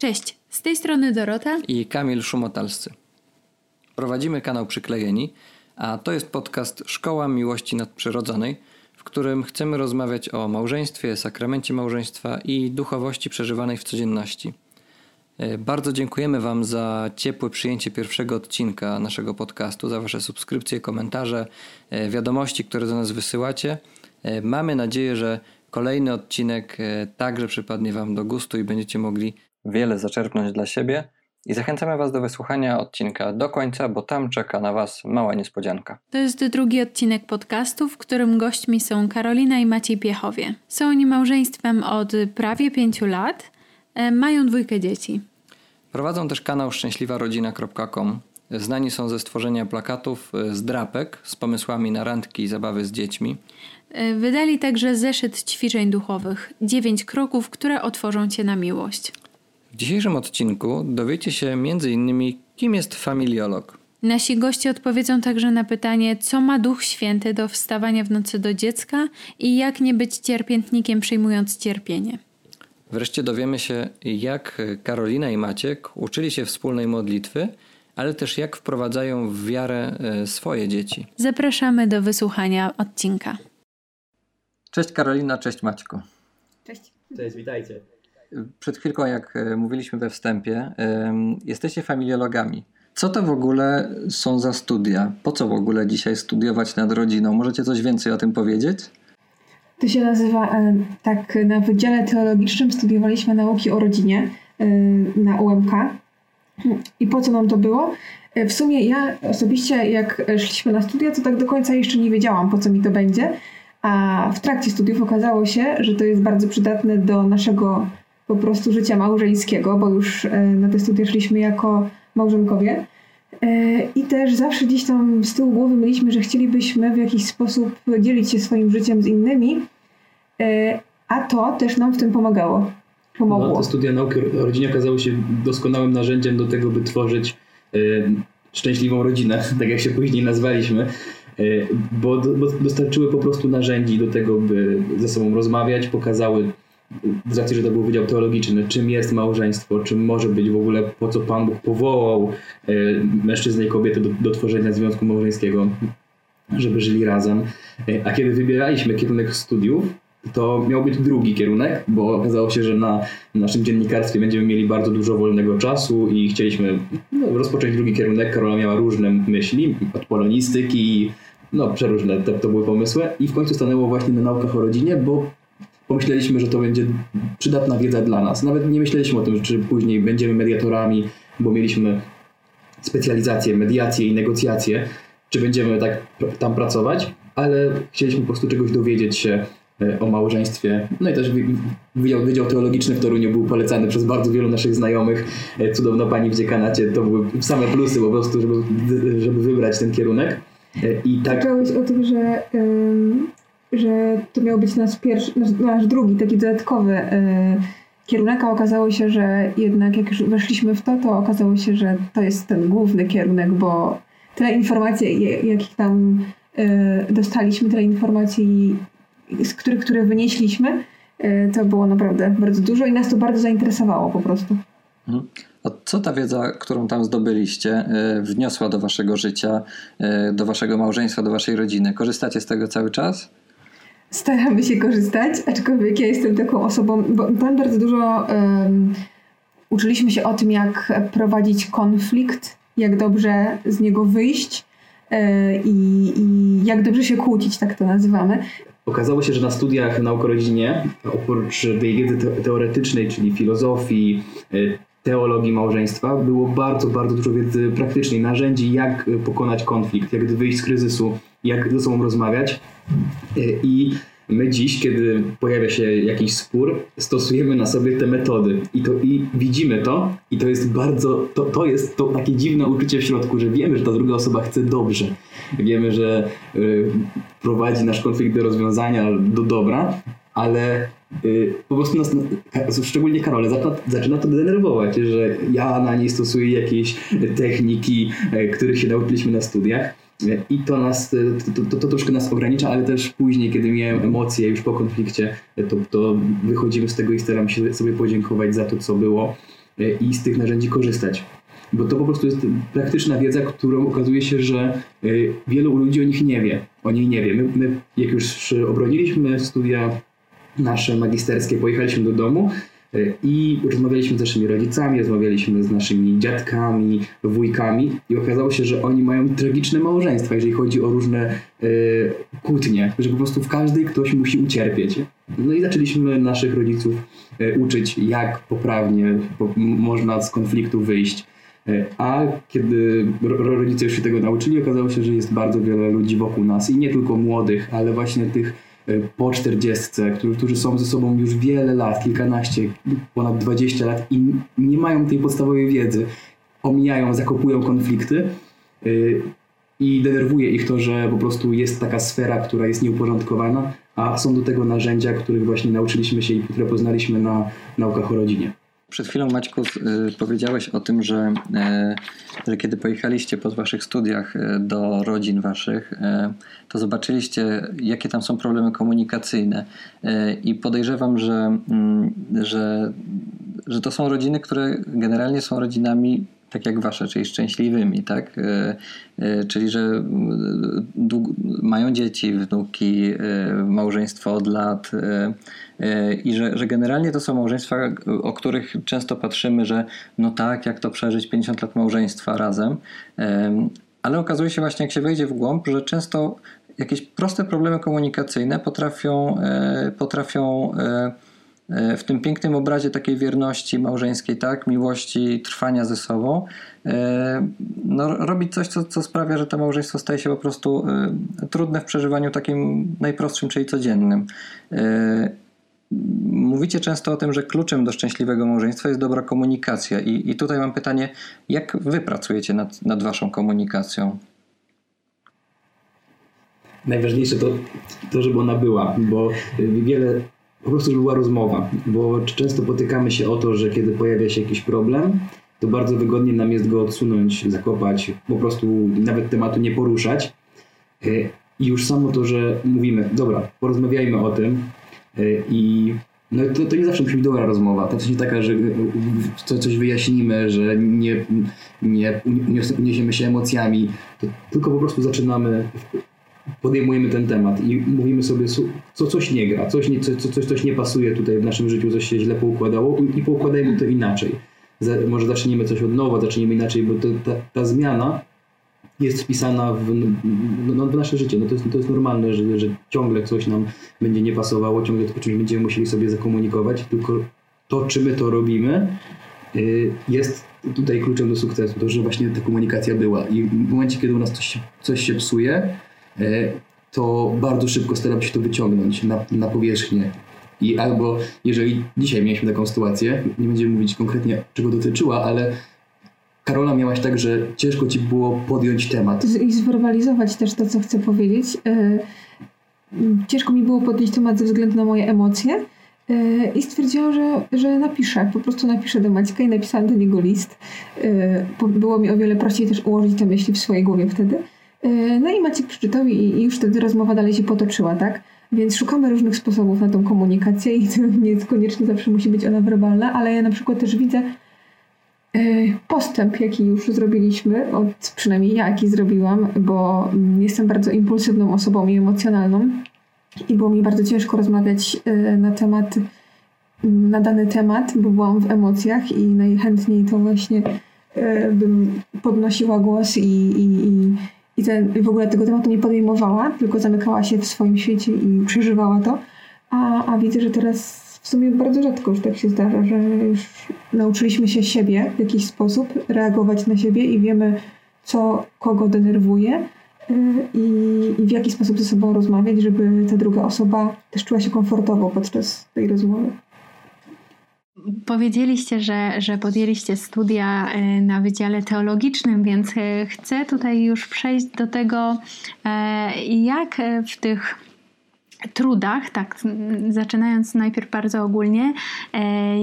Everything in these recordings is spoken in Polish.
Cześć, z tej strony Dorota i Kamil Szumotalscy. Prowadzimy kanał Przyklejeni, a to jest podcast Szkoła Miłości Nadprzyrodzonej, w którym chcemy rozmawiać o małżeństwie, sakramencie małżeństwa i duchowości przeżywanej w codzienności. E, bardzo dziękujemy Wam za ciepłe przyjęcie pierwszego odcinka naszego podcastu, za Wasze subskrypcje, komentarze, e, wiadomości, które do nas wysyłacie. E, mamy nadzieję, że kolejny odcinek także przypadnie Wam do gustu i będziecie mogli wiele zaczerpnąć dla siebie. I zachęcamy Was do wysłuchania odcinka do końca, bo tam czeka na Was mała niespodzianka. To jest drugi odcinek podcastu, w którym gośćmi są Karolina i Maciej Piechowie. Są oni małżeństwem od prawie pięciu lat, mają dwójkę dzieci. Prowadzą też kanał szczęśliwarodzina.com. Znani są ze stworzenia plakatów e, z drapek z pomysłami na randki i zabawy z dziećmi. E, wydali także zeszyt ćwiczeń duchowych, dziewięć kroków, które otworzą Cię na miłość. W dzisiejszym odcinku dowiecie się m.in. kim jest familiolog. Nasi goście odpowiedzą także na pytanie, co ma Duch Święty do wstawania w nocy do dziecka i jak nie być cierpiętnikiem przyjmując cierpienie. Wreszcie dowiemy się, jak Karolina i Maciek uczyli się wspólnej modlitwy, ale też jak wprowadzają w wiarę e, swoje dzieci. Zapraszamy do wysłuchania odcinka. Cześć Karolina, cześć Maćku. Cześć. Cześć, witajcie. Przed chwilką, jak e, mówiliśmy we wstępie, jesteście familiologami. Co to w ogóle są za studia? Po co w ogóle dzisiaj studiować nad rodziną? Możecie coś więcej o tym powiedzieć? To się nazywa, tak na Wydziale Teologicznym studiowaliśmy nauki o rodzinie na UMK. I po co nam to było? E, w sumie ja osobiście, jak szliśmy na studia, to tak do końca jeszcze nie wiedziałam, po co mi to będzie. A w trakcie studiów okazało się, że to jest bardzo przydatne do naszego po prostu życia małżeńskiego, bo już na te studia szliśmy jako małżonkowie. E, I też zawsze gdzieś tam z tyłu głowy mieliśmy, że chcielibyśmy w jakiś sposób dzielić się swoim życiem z innymi, e, a to też nam w tym pomagało. Pomogło. No, te studia nauki o rodzinie okazały się doskonałym narzędziem do tego, by tworzyć e, szczęśliwą rodzinę, tak jak się później nazwaliśmy, bo dostarczyły po prostu narzędzi do tego, by ze sobą rozmawiać, pokazały z racji, że to był Wydział Teologiczny, czym jest małżeństwo, czym może być w ogóle, po co Pan Bóg powołał e, mężczyznę i kobietę do, do tworzenia związku małżeńskiego, żeby żyli razem. E, a kiedy wybieraliśmy kierunek studiów, to miał być drugi kierunek, bo okazało się, że na naszym dziennikarstwie będziemy mieli bardzo dużo wolnego czasu i chcieliśmy no, rozpocząć drugi kierunek. Karola miała różne myśli, od polonistyki, no przeróżne to, to były pomysły i w końcu stanęło właśnie na naukach o rodzinie, bo pomyśleliśmy, że to będzie przydatna wiedza dla nas. Nawet nie myśleliśmy o tym, czy później będziemy mediatorami, bo mieliśmy specjalizację, mediację i negocjacje, czy będziemy tak tam pracować, ale chcieliśmy po prostu czegoś dowiedzieć się e, o małżeństwie. No i też Wydział, Wydział Teologiczny w Toruniu był polecany przez bardzo wielu naszych znajomych. E, cudowna pani w dziekanacie, to były same plusy po prostu, żeby, żeby wybrać ten kierunek. E, I tak... Zacząłeś o tym, że że to miał być nasz, pierwszy, nasz, nasz drugi, taki dodatkowy yy, kierunek, a okazało się, że jednak jak już weszliśmy w to, to okazało się, że to jest ten główny kierunek, bo tyle informacji, jakich tam yy, dostaliśmy, tyle informacji, z których, które wynieśliśmy, yy, to było naprawdę bardzo dużo i nas to bardzo zainteresowało po prostu. Mhm. A co ta wiedza, którą tam zdobyliście, wniosła do waszego życia, do waszego małżeństwa, do waszej rodziny? Korzystacie z tego cały czas? Staramy się korzystać, aczkolwiek ja jestem taką osobą, bo tam bardzo dużo um, uczyliśmy się o tym, jak prowadzić konflikt, jak dobrze z niego wyjść e, i, i jak dobrze się kłócić, tak to nazywamy. Okazało się, że na studiach nauk o rodzinie, oprócz tej wiedzy teoretycznej, czyli filozofii, e, teologii małżeństwa, było bardzo, bardzo dużo wiedzy praktycznej, narzędzi, jak pokonać konflikt, jak wyjść z kryzysu, jak ze sobą rozmawiać. E, I my dziś, kiedy pojawia się jakiś spór, stosujemy na sobie te metody i, to, i widzimy to i to jest bardzo, to, to jest to takie dziwne uczucie w środku, że wiemy, że ta druga osoba chce dobrze. Wiemy, że y, prowadzi nasz konflikt do rozwiązania, do dobra, ale y, po prostu nas, szczególnie Karole, zaczyna, zaczyna to denerwować, że ja na niej stosuję jakieś techniki, y, których się nauczyliśmy na studiach i to nas, to, to, to, troszkę nas ogranicza, ale też później, kiedy miałem emocje już po konflikcie, to, to wychodzimy z tego i staram się sobie podziękować za to, co było. i z tych narzędzi korzystać. Bo to po prostu jest praktyczna wiedza, którą okazuje się, że wielu ludzi o nich nie wie. O niej nie wie. My, my jak już obroniliśmy studia nasze magisterskie, pojechaliśmy do domu i rozmawialiśmy z naszymi rodzicami, rozmawialiśmy z naszymi dziadkami, wujkami i okazało się, że oni mają tragiczne małżeństwa, jeżeli chodzi o różne y, kłótnie, że po prostu w każdej ktoś musi ucierpieć. No i zaczęliśmy naszych rodziców y, uczyć, jak poprawnie po, można z konfliktu wyjść. A kiedy rodzice już się tego nauczyli, okazało się, że jest bardzo wiele ludzi wokół nas i nie tylko młodych, ale właśnie tych po 40, którzy, którzy są ze sobą już wiele lat, kilkanaście, ponad 20 lat i nie mają tej podstawowej wiedzy, omijają, zakopują konflikty y, i denerwuje ich to, że po prostu jest taka sfera, która jest nieuporządkowana, a są do tego narzędzia, których właśnie nauczyliśmy się i które poznaliśmy na naukach o rodzinie. Przed chwilą Maćku y, powiedziałeś o tym, że, że kiedy pojechaliście po waszych studiach do rodzin waszych, to zobaczyliście, jakie tam są problemy komunikacyjne. I podejrzewam, że, mm, że, że to są rodziny, które generalnie są rodzinami tak jak wasze, czyli szczęśliwymi, tak? E, e, czyli, że mają dzieci, wnuki, małżeństwo od lat i że, że generalnie to są małżeństwa, o których często patrzymy, że no tak, jak to przeżyć 50 lat małżeństwa razem, ale okazuje się właśnie, jak się wejdzie w głąb, że często jakieś proste problemy komunikacyjne potrafią, e, potrafią e, e, w tym pięknym obrazie takiej wierności małżeńskiej, tak, miłości, trwania ze sobą, no, robić coś, co, co sprawia, że to małżeństwo staje się po prostu trudne w przeżywaniu takim najprostszym, czyli codziennym. Mówicie często o tym, że kluczem do szczęśliwego małżeństwa jest dobra komunikacja, i, i tutaj mam pytanie, jak wy pracujecie nad, nad waszą komunikacją? najważniejsze to, to, żeby ona była, bo wiele, po prostu, była rozmowa, bo często potykamy się o to, że kiedy pojawia się jakiś problem, to bardzo wygodnie nam jest go odsunąć, zakopać, po prostu nawet tematu nie poruszać. E, I już samo to, że mówimy, dobra, porozmawiajmy o tym e, i no to, to nie zawsze musi być dobra rozmowa. To nie taka, że coś wyjaśnimy, że nie, nie uniesiemy się emocjami, tylko po prostu zaczynamy podejmujemy ten temat i mówimy sobie, co coś nie gra, coś, nie, co, coś, coś nie pasuje tutaj w naszym życiu, coś się źle poukładało i poukładajmy to inaczej. Może zaczniemy coś od nowa, zaczniemy inaczej, bo to, ta, ta zmiana jest wpisana w, no, w nasze życie. No to, jest, to jest normalne, że, że ciągle coś nam będzie nie pasowało, ciągle o czymś będziemy musieli sobie zakomunikować, tylko to, czy my to robimy, y, jest tutaj kluczem do sukcesu, to, że właśnie ta komunikacja była. I w momencie, kiedy u nas coś, coś się psuje, to bardzo szybko staram się to wyciągnąć na, na powierzchnię. I albo jeżeli dzisiaj mieliśmy taką sytuację, nie będziemy mówić konkretnie czego dotyczyła, ale Karola miałaś tak, że ciężko ci było podjąć temat. I zwerbalizować też to, co chcę powiedzieć. E, ciężko mi było podjąć temat ze względu na moje emocje. E, I stwierdziłam, że, że napiszę, po prostu napiszę do Maćka i napisałam do niego list. Było mi o wiele prościej też ułożyć te myśli w swojej głowie wtedy. E, no i Maciek przeczytał i, już wtedy rozmowa dalej się potoczyła, tak? Więc szukamy różnych sposobów na tą komunikację i to nie koniecznie zawsze musi być ona werbalna, ale ja na przykład też widzę e, postęp, jaki już zrobiliśmy, od, przynajmniej ja jaki zrobiłam, bo jestem bardzo impulsywną osobą i emocjonalną i było mi bardzo ciężko rozmawiać e, na temat, na dany temat, bo byłam w emocjach i najchętniej to właśnie bym podnosiła głos i, i, i i, ten, w ogóle tego tematu nie podejmowała, tylko zamykała się w swoim świecie i przeżywała to. A, a widzę, że teraz w sumie bardzo rzadko już tak się zdarza, że już nauczyliśmy się siebie w jakiś sposób reagować na siebie i wiemy, co kogo denerwuje y, i, i w jaki sposób ze sobą rozmawiać, żeby ta druga osoba też czuła się komfortowo podczas tej rozmowy. Powiedzieliście, że, że podjęliście studia e, na Wydziale Teologicznym, więc e, chcę tutaj już przejść do tego, e, jak w tych trudach, tak, zaczynając najpierw bardzo ogólnie,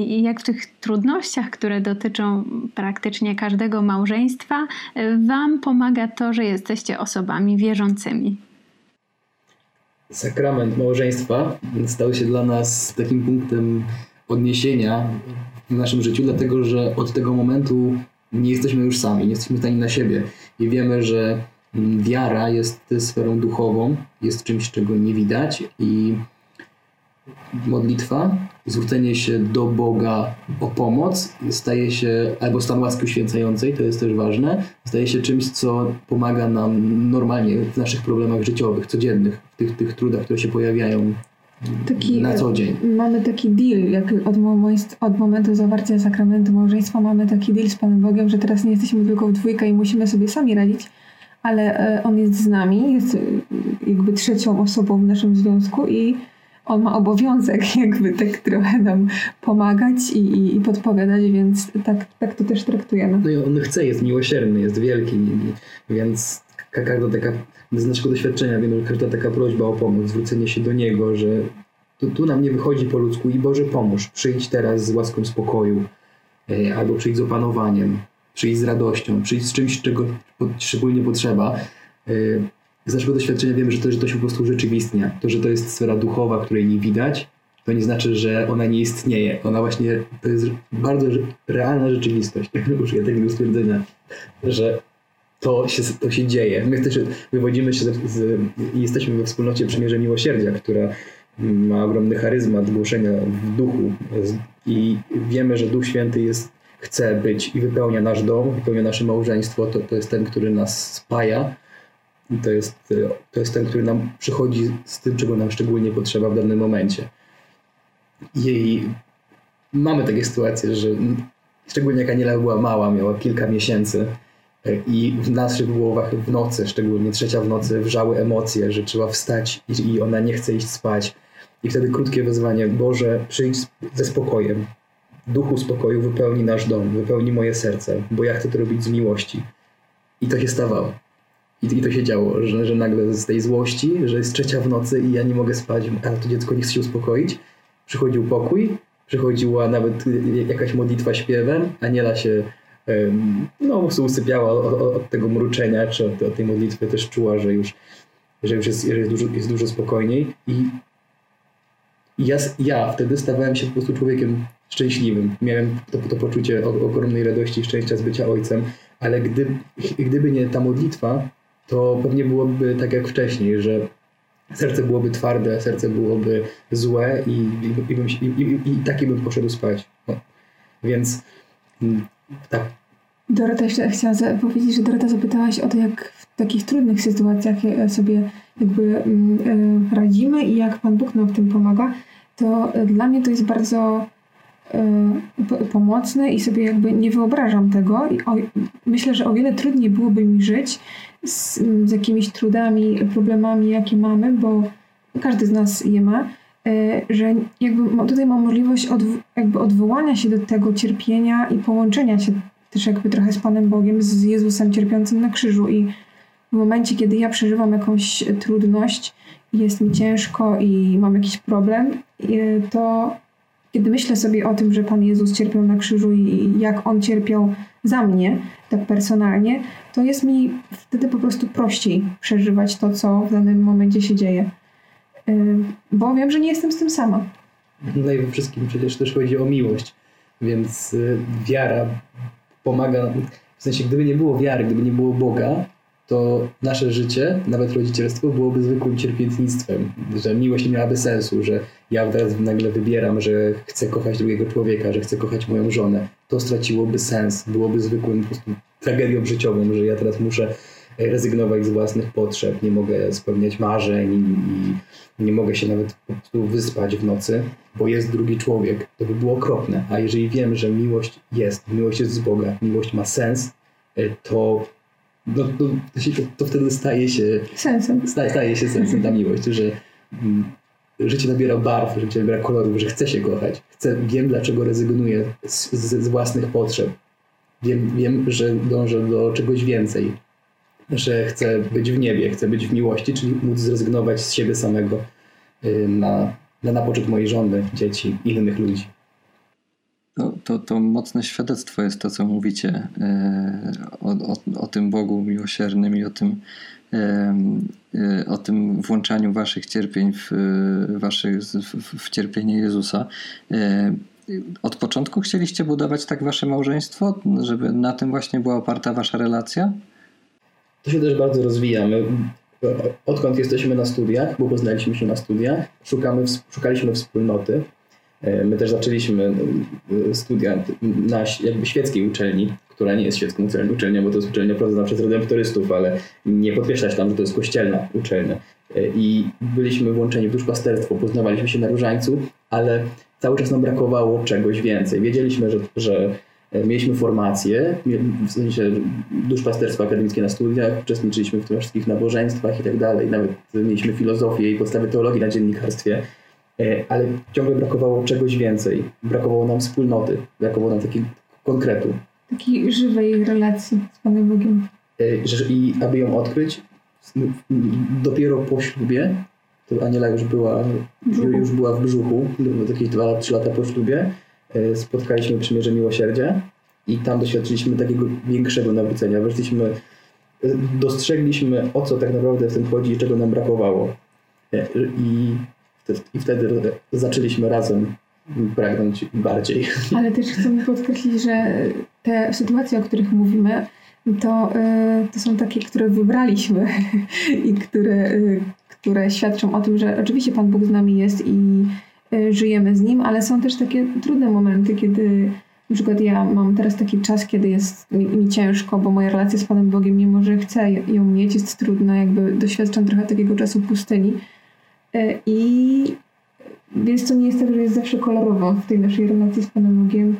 jak w tych trudnościach, które dotyczą praktycznie każdego małżeństwa, Wam pomaga to, że jesteście osobami wierzącymi. Sakrament małżeństwa stał się dla nas takim punktem odniesienia w naszym życiu, dlatego że od tego momentu nie jesteśmy już sami, nie jesteśmy zdani na siebie. I wiemy, że mm, wiara jest sferą duchową, jest czymś, czego nie widać. I modlitwa, zwrócenie się do Boga o pomoc staje się, albo stan łaski uświęcającej, to jest też ważne, staje się czymś, co pomaga nam normalnie w naszych problemach życiowych, codziennych, w tych, tych trudach, które się pojawiają taki, na co dzień. Mamy taki deal, jak od, od momentu zawarcia sakramentu małżeństwa mamy taki deal z Panem Bogiem, że teraz nie jesteśmy tylko w dwójkę i musimy sobie sami radzić, ale e, On jest z nami, jest e, jakby trzecią osobą w naszym związku i on ma obowiązek jakby tak trochę nam pomagać i, i, i podpowiadać, więc tak, tak to też traktujemy. No i on chce, jest miłosierny, jest wielki, więc każda taka, z naszego doświadczenia wiemy, że każda taka prośba o pomoc, zwrócenie się do Niego, że tu, tu nam nie wychodzi po ludzku i Boże pomóż, przyjdź teraz z łaską spokoju, e, albo przyjdź z opanowaniem, przyjdź z radością, przyjdź z czymś, czego szczególnie potrzeba. E, z naszego doświadczenia wiemy, że to, że to się po prostu urzeczywistnia. To, że to jest sfera duchowa, której nie widać, to nie znaczy, że ona nie istnieje. Ona właśnie, to jest bardzo realna rzeczywistość. Użyję tego stwierdzenia, że to się, to się dzieje. My też wywodzimy się z, i jesteśmy we wspólnocie Przymierze Miłosierdzia, która ma ogromny charyzmat głoszenia w duchu i wiemy, że Duch Święty jest, chce być i wypełnia nasz dom, wypełnia nasze małżeństwo. To, to jest ten, który nas spaja i to jest, to jest ten, który nam przychodzi z tym, czego nam szczególnie potrzeba w danym momencie. I mamy takie sytuacje, że szczególnie jak Aniela była mała, miała kilka miesięcy i w naszych głowach w nocy, szczególnie trzecia w nocy, wrzały emocje, że trzeba wstać i ona nie chce iść spać. I wtedy krótkie wezwanie, Boże, przyjdź ze spokojem. Duchu spokoju wypełni nasz dom, wypełni moje serce, bo ja chcę to robić z miłości. I to się stawało. I, I to się działo, że, że nagle z tej złości, że jest trzecia w nocy i ja nie mogę spać, a to dziecko nie chce się uspokoić, przychodził pokój, przychodziła nawet jakaś modlitwa śpiewem, Aniela się no, usypiała od, od tego mruczenia, czy od, od, tej modlitwy też czuła, że już, że już jest, że jest, dużo, jest dużo spokojniej i ja, ja wtedy stawałem się po prostu człowiekiem szczęśliwym. Miałem to, to poczucie ogromnej radości i szczęścia z bycia ojcem, ale gdy, gdyby nie ta modlitwa, to pewnie byłoby tak jak wcześniej, że serce byłoby twarde, serce byłoby złe i, i, i, i, i taki bym poszedł spać. No. Więc mm, tak. Dorota, jeszcze chciałam powiedzieć, że Dorota zapytałaś o to, jak w takich trudnych sytuacjach e, sobie jakby mm, e, radzimy i jak Pan Bóg nam w tym pomaga. To e, dla mnie to jest bardzo pomocne i sobie jakby nie wyobrażam tego. Myślę, że o wiele trudniej byłoby mi żyć z, z jakimiś trudami, problemami, jakie mamy, bo każdy z nas je ma, że jakby tutaj mam możliwość jakby odwołania się do tego cierpienia i połączenia się też jakby trochę z Panem Bogiem, z Jezusem cierpiącym na krzyżu i w momencie, kiedy ja przeżywam jakąś trudność, jest mi ciężko i mam jakiś problem, to kiedy myślę sobie o tym, że Pan Jezus cierpiał na krzyżu i jak On cierpiał za mnie, tak personalnie, to jest mi wtedy po prostu prościej przeżywać to, co w danym momencie się dzieje. Bo wiem, że nie jestem z tym sama. No i we wszystkim przecież też chodzi o miłość, więc y, wiara pomaga. W sensie, gdyby nie było wiary, gdyby nie było Boga, to nasze życie, nawet rodzicielstwo, byłoby zwykłym cierpiętnictwem, że miłość nie miałaby sensu, że ja teraz nagle wybieram, że chcę kochać drugiego człowieka, że chcę kochać moją żonę. To straciłoby sens, byłoby zwykłym po prostu tragedią życiową, że ja teraz muszę rezygnować z własnych potrzeb, nie mogę spełniać marzeń i nie mogę się nawet po prostu wyspać w nocy, bo jest drugi człowiek. To by było okropne. A jeżeli wiem, że miłość jest, miłość jest z Boga, miłość ma sens, to no, to, to, to, wtedy staje się sensem. Staje, staje się sensem ta miłość, że mm, życie nabiera barw, życie nabiera kolorów, że chce się kochać. Chcę, wiem, dlaczego rezygnuję z, z, z własnych potrzeb. Wiem, wiem, że dążę do czegoś więcej. Że chcę być w niebie, chcę być w miłości, czyli móc zrezygnować z siebie samego y, na, na, na mojej żony, dzieci innych ludzi. To, to, to mocne świadectwo jest to, co mówicie e, o, o, o tym Bogu miłosiernym i o tym, e, o tym włączaniu waszych cierpień w, waszych, w cierpienie Jezusa. od początku chcieliście budować tak wasze małżeństwo, żeby na tym właśnie była oparta wasza relacja? To się też bardzo rozwija. My, odkąd jesteśmy na studiach, bo poznaliśmy się na studiach, szukamy, szukaliśmy wspólnoty. E, my też zaczęliśmy e, studia na jakby świeckiej uczelni, która nie jest świecką uczelnią, bo to jest uczelnia prowadzona przez redemptorystów, ale nie podkreślać tam, że to jest kościelna uczelnia. E, I byliśmy włączeni w duszpasterstwo, poznawaliśmy się na różańcu, ale cały czas nam brakowało czegoś więcej. Wiedzieliśmy, że, że mieliśmy formację, w sensie duszpasterstwo akademickie na studiach, uczestniczyliśmy w tych wszystkich nabożeństwach i tak dalej, nawet mieliśmy filozofię i podstawy teologii na dziennikarstwie, ale ciągle brakowało czegoś więcej. Brakowało nam wspólnoty, brakowało nam takiego konkretu. Takiej żywej relacji z Panem Bogiem. E, I aby ją odkryć, dopiero po ślubie, to Aniela już była, już była w brzuchu, jakieś 2-3 lata po ślubie, e, spotkaliśmy przymierze miłosierdzia i tam doświadczyliśmy takiego większego nawrócenia. Weszliśmy, e, dostrzegliśmy o co tak naprawdę w tym chodzi i czego nam brakowało. I, i wtedy zaczęliśmy razem pragnąć bardziej. Ale też chcę podkreślić, że te sytuacje, o których mówimy, to, to są takie, które wybraliśmy i które, które świadczą o tym, że oczywiście Pan Bóg z nami jest i żyjemy z Nim, ale są też takie trudne momenty, kiedy na przykład ja mam teraz taki czas, kiedy jest mi, mi ciężko, bo moja relacja z Panem Bogiem, mimo że chcę ją mieć, jest trudna, jakby doświadczam trochę takiego czasu pustyni. I więc to nie jest tak, że jest zawsze kolorowo w tej naszej relacji z Panem Bogiem.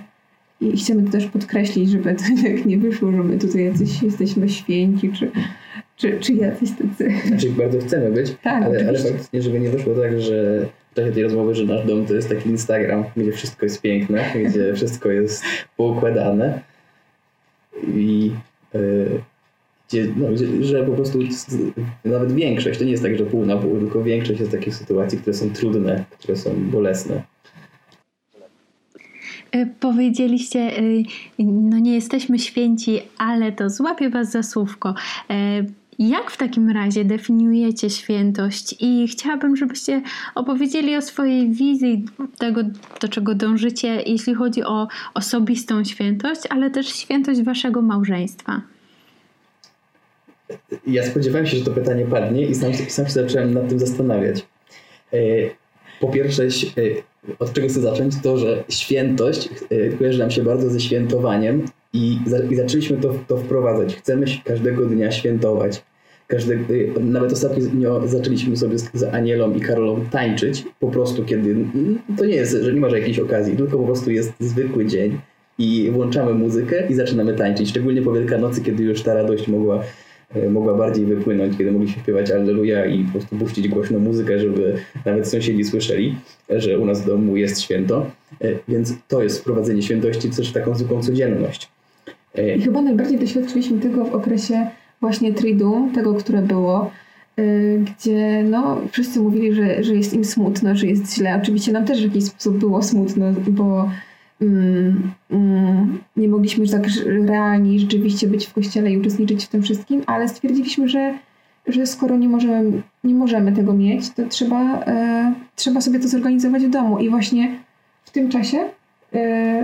I chcemy to też podkreślić, żeby to tak nie wyszło, że my tutaj jacyś jesteśmy święci, czy, czy, czy jacyś tacy. Znaczy bardzo chcemy być, tak, ale, ale faktycznie, żeby nie wyszło tak, że czasie tej rozmowy, że nasz dom to jest taki Instagram, gdzie wszystko jest piękne, gdzie wszystko jest poukładane i yy, gdzie, no, że po prostu nawet większość, to nie jest tak, że pół na pół, tylko większość jest takich sytuacji, które są trudne, które są bolesne. E, powiedzieliście, e, no nie jesteśmy święci, ale to złapie was za słówko. E, jak w takim razie definiujecie świętość? I chciałabym, żebyście opowiedzieli o swojej wizji tego, do czego dążycie, jeśli chodzi o osobistą świętość, ale też świętość waszego małżeństwa. Ja spodziewałem się, że to pytanie padnie i sam, sam się zacząłem nad tym zastanawiać. Po pierwsze, od czego chcę zacząć, to, że świętość y, kojarzy nam się bardzo ze świętowaniem i, za, i zaczęliśmy to, to wprowadzać. Chcemy każdego dnia świętować. Każde, y, nawet ostatnio zaczęliśmy sobie z, Anielą i Karolą tańczyć, po prostu kiedy, to nie jest, że nie ma jakiejś okazji, tylko po prostu jest zwykły dzień i włączamy muzykę i zaczynamy tańczyć, szczególnie po Wielkanocy, kiedy już ta radość mogła E, mogła bardziej wypłynąć, kiedy mogliśmy śpiewać Alleluja i po prostu puścić głośną muzykę, żeby nawet sąsiedzi słyszeli, że u nas w domu jest święto. E, więc to jest wprowadzenie świętości też taką zwykłą codzienność. I chyba najbardziej doświadczyliśmy tego w okresie właśnie Tridu, tego, które było, gdzie no, wszyscy mówili, że, że jest im smutno, że jest źle. Oczywiście nam też w jakiś sposób było smutno, bo Mm, mm, nie mogliśmy tak realnie rzeczywiście być w kościele i uczestniczyć w tym wszystkim, ale stwierdziliśmy, że, że skoro nie możemy, nie możemy tego mieć, to trzeba, e, trzeba sobie to zorganizować w domu. I właśnie w tym czasie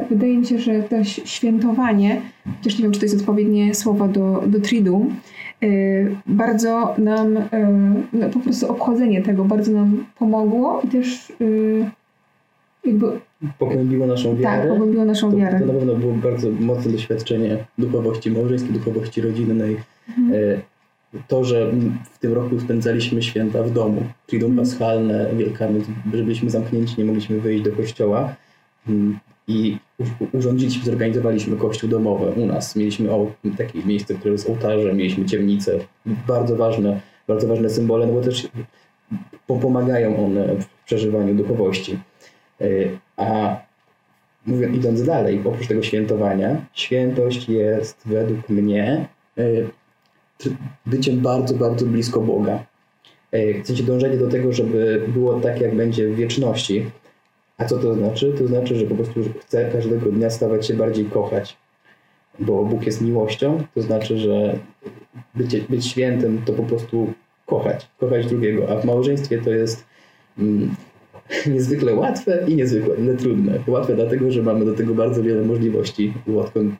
wydaje mi się, że to świętowanie, chociaż nie wiem, czy to jest odpowiednie słowo do, do tridu, e, bardzo nam, e, no, po prostu obchodzenie tego bardzo nam pomogło i też e, jakby pogłębiło naszą wiarę. Tak, pogłębiło naszą to, wiarę. To na pewno było bardzo mocne doświadczenie duchowości małżeńskiej, duchowości rodzinnej. Mhm. E, to, że w tym roku spędzaliśmy święta w domu, czyli dom mhm. paschalne, wielkanoc, byliśmy zamknięci, nie mogliśmy wyjść do kościoła mm, i urządziliśmy, zorganizowaliśmy kościół domowy u nas. Mieliśmy takie miejsce, które jest ołtarzem, mieliśmy ciemnicę. Bardzo ważne, bardzo ważne symbole, no bo też pomagają one w przeżywaniu duchowości. E, a mówię, idąc dalej, oprócz tego świętowania, świętość jest według mnie e, byciem bardzo, bardzo blisko Boga. E, chcecie dążenie do tego, żeby było tak, jak będzie w wieczności. A co to znaczy? To znaczy, że po prostu chcę każdego dnia stawać się bardziej kochać. Bo Bóg jest miłością, to znaczy, że być, być świętym to po prostu kochać, kochać drugiego, a w małżeństwie to jest mm, niezwykle łatwe i niezwykle trudne. Łatwe dlatego, że mamy do tego bardzo wiele możliwości. Odkąd,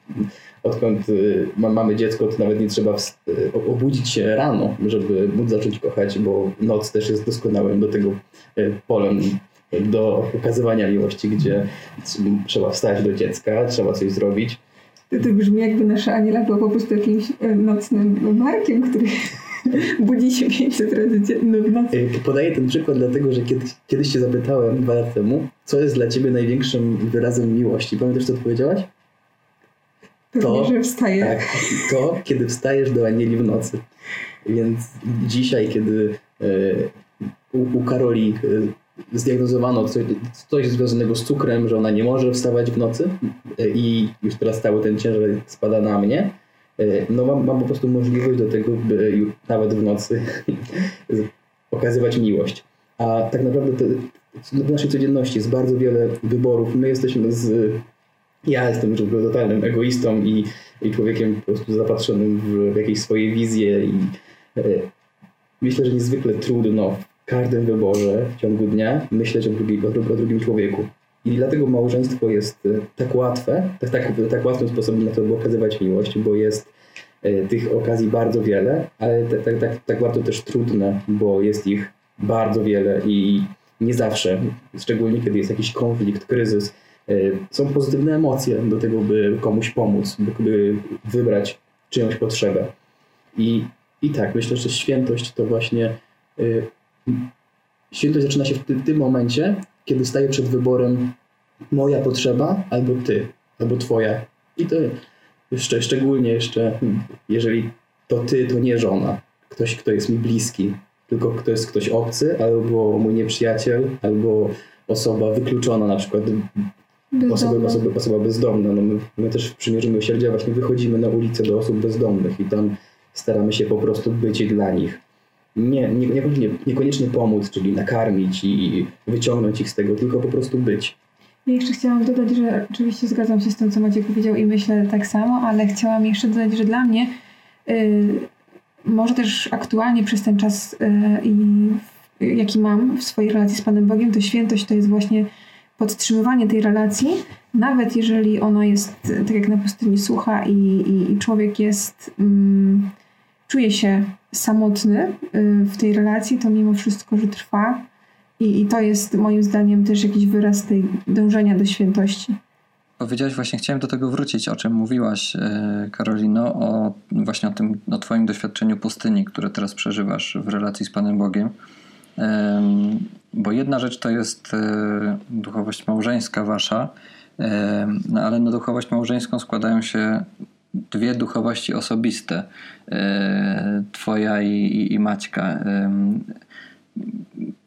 odkąd y, mamy dziecko, to nawet nie trzeba y, obudzić się rano, żeby móc zacząć kochać, bo noc też jest doskonałym do tego y, polem do okazywania miłości, gdzie trzeba wstać do dziecka, trzeba coś zrobić. To brzmi jakby nasza Aniela była po prostu jakimś nocnym markiem, który budzi się 500 razy dziennie w nocy. Podaję ten przykład dlatego, że kiedyś, kiedyś cię zapytałem dwa lata temu, co jest dla ciebie największym wyrazem miłości. Pamiętasz, co odpowiedziałaś? To, że wstaję. Tak, to, kiedy wstajesz do anieli w nocy. Więc dzisiaj, kiedy y, u, u Karoli y, zdiagnozowano coś, coś związanego z cukrem, że ona nie może wstawać w nocy y, i już teraz cały ten ciężar spada na mnie, E, no mam, mam po prostu możliwość do tego, by nawet w nocy okazywać miłość. A tak naprawdę w naszej codzienności jest bardzo wiele wyborów. My jesteśmy z... Ja jestem totalnym egoistą i, i człowiekiem po prostu zapatrzonym w, w jakieś swoje wizje i e, myślę, że niezwykle trudno każdym wyborze w ciągu dnia myśleć o, drugi, o, o drugim człowieku. I dlatego małżeństwo jest e, tak łatwe, tak, tak, tak łatwym sposobem na to, by okazywać miłość, bo jest e, tych okazji bardzo wiele, ale tak, tak, tak, bardzo też trudne, bo jest ich bardzo wiele i nie zawsze, szczególnie kiedy jest jakiś konflikt, kryzys, e, są pozytywne emocje do tego, by komuś pomóc, by wybrać czyjąś potrzebę. I, i tak, myślę, że świętość to właśnie. Świętość zaczyna się w tym, w tym momencie, kiedy staję przed wyborem moja potrzeba albo ty, albo twoja. I to jeszcze, szczególnie jeszcze, hmm, jeżeli to ty, to nie żona, ktoś, kto jest mi bliski, tylko kto jest ktoś obcy, albo mój nieprzyjaciel, albo osoba wykluczona, na przykład osoba, osoba, osoba bezdomna. No my, my też w Przymierzu Miłosierdzia właśnie wychodzimy na ulicę do osób bezdomnych i tam staramy się po prostu być dla nich nie, nie, niekoniecznie, niekoniecznie pomóc, czyli nakarmić i wyciągnąć ich z tego, tylko po prostu być. Ja jeszcze chciałam dodać, że oczywiście zgadzam się z tym, co Maciek powiedział i myślę tak samo, ale chciałam jeszcze dodać, że dla mnie y, może też aktualnie przez ten czas y, jaki mam w swojej relacji z Panem Bogiem, to świętość to jest właśnie podtrzymywanie tej relacji, nawet jeżeli ona jest, tak jak na pustyni, sucha i, i, i człowiek jest, mm, czuje się samotny y, w tej relacji, to mimo wszystko, że trwa. I, I to jest moim zdaniem też jakiś wyraz tej dążenia do świętości. Powiedziałaś właśnie, chciałem do tego wrócić, o czym mówiłaś, y, Karolino, o właśnie o tym, o twoim doświadczeniu pustyni, które teraz przeżywasz w relacji z Panem Bogiem. Bo jedna rzecz to jest y, duchowość małżeńska wasza, no ale na duchowość małżeńską składają się dwie duchowości osobiste, e, twoja i, i, i Maćka.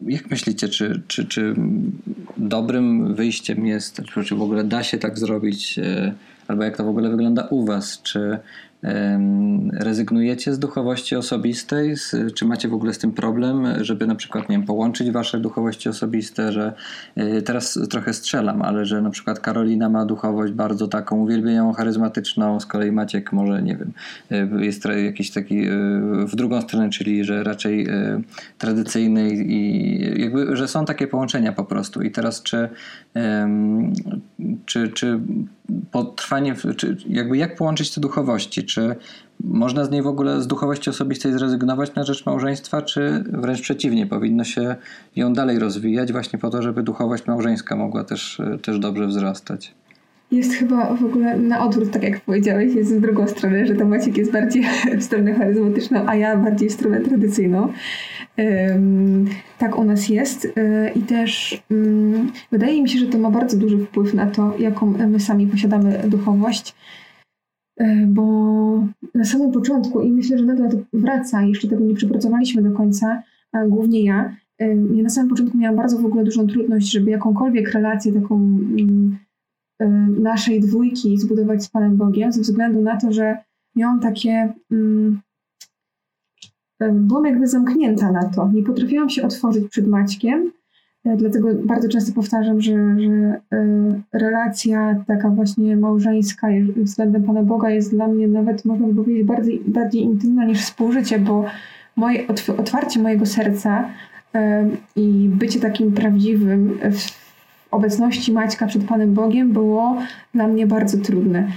Jak myślicie, czy, czy, czy dobrym wyjściem jest, czy w ogóle da się tak zrobić, e, albo jak to w ogóle wygląda u Was? Czy rezygnujecie z duchowości osobistej? Czy macie w ogóle z tym problem, żeby na przykład, nie wiem, połączyć wasze duchowości osobiste, że y, teraz trochę strzelam, ale że na przykład Karolina ma duchowość bardzo taką uwielbieniową, charyzmatyczną, z kolei Maciek może, nie wiem, y, jest jakiś taki y, w drugą stronę, czyli że raczej tradycyjny i jakby, że są takie połączenia po prostu. I teraz czy, czy, czy potrwanie, czy jakby jak połączyć te duchowości? Czy można z niej w ogóle, z duchowości osobistej zrezygnować na rzecz małżeństwa, czy wręcz przeciwnie, powinno się ją dalej rozwijać właśnie po to, żeby duchowość małżeńska mogła też, też dobrze wzrastać? Jest chyba w ogóle na odwrót, tak jak powiedziałeś, jest w drugą stronę, że to Maciek jest bardziej w stronę charyzmatyczną, a ja bardziej w stronę tradycyjną. Tak u nas jest y, i też wydaje mi się, że to ma bardzo duży wpływ na to, jaką my sami posiadamy duchowość, y, bo na samym początku i myślę, że nadal to wraca, jeszcze tego nie przepracowaliśmy do końca, głównie ja, ja na samym początku miałam bardzo w ogóle dużą trudność, żeby jakąkolwiek relację taką Y, naszej dwójki zbudować z Panem Bogiem, ze względu na to, że miałam takie. Mm, byłam jakby zamknięta na to. Nie potrafiłam się otworzyć przed Maćkiem, y, dlatego bardzo często powtarzam, że, że relacja taka właśnie małżeńska względem Pana Boga jest dla mnie nawet, można by powiedzieć, bardziej, bardziej intymna niż współżycie, bo moje, otwarcie mojego serca i bycie takim prawdziwym w obecności Maćka przed Panem Bogiem było dla mnie bardzo trudne.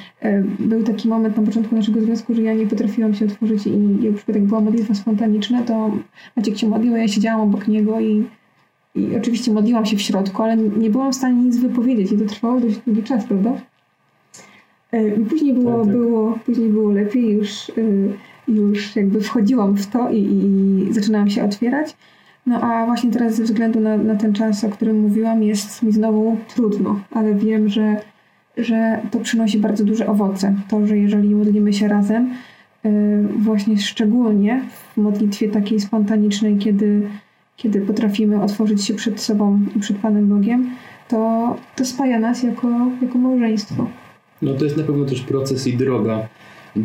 Był taki moment na początku naszego związku, że ja nie potrafiłam się otworzyć i jak była modlitwa spontaniczna, to Maciek się modlił, ja siedziałam obok niego i, i oczywiście modliłam się w środku, ale nie byłam w stanie nic wypowiedzieć i to trwało dość długi czas, prawda? I później było, tak, tak. było, później było lepiej, już, już jakby wchodziłam w to i, i zaczynałam się otwierać. No a właśnie teraz ze względu na, na ten czas, o którym mówiłam, jest mi znowu trudno, ale wiem, że, że to przynosi bardzo duże owoce. To, że jeżeli modlimy się razem, yy, właśnie szczególnie w modlitwie takiej spontanicznej, kiedy, kiedy potrafimy otworzyć się przed sobą i przed Panem Bogiem, to, to spaja nas jako, jako małżeństwo. No to jest na pewno też proces i droga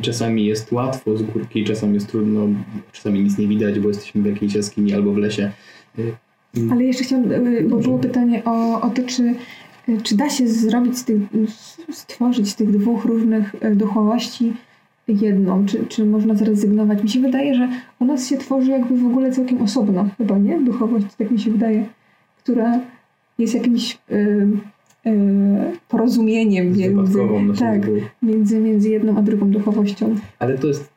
Czasami jest łatwo z górki, czasami jest trudno, czasami nic nie widać, bo jesteśmy w jakiejś jaskini albo w lesie. Y, Ale jeszcze chciałam, y, bo było pytanie o, o to, czy, y, czy da się zrobić z tych, stworzyć z tych dwóch różnych duchowości jedną, czy, czy można zrezygnować. Mi się wydaje, że u nas się tworzy jakby w ogóle całkiem osobno, chyba nie? Duchowość, tak mi się wydaje, która jest jakimś E, porozumieniem między, tak, między, między jedną a drugą duchowością. Ale to jest,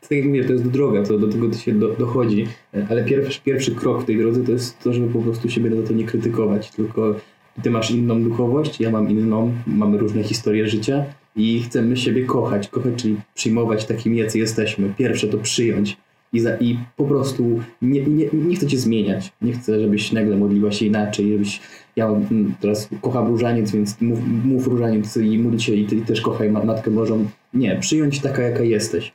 tak jak mówię, to jest droga, to do tego się do, dochodzi, ale pierwszy, pierwszy krok w tej drodze to jest to, żeby po prostu siebie na to nie krytykować, tylko ty masz inną duchowość, ja mam inną, mamy różne historie życia i chcemy siebie kochać. Kochać, czyli przyjmować takim, jacy jesteśmy. Pierwsze to przyjąć i, za, i po prostu nie, nie, nie chcę cię zmieniać. Nie chcę, żebyś nagle modliła się inaczej, żebyś ja mm, teraz kocham różaniec, więc mów, mów różaniec i módl się i też kochaj Matkę Bożą. Nie, przyjąć taka, jaka jesteś.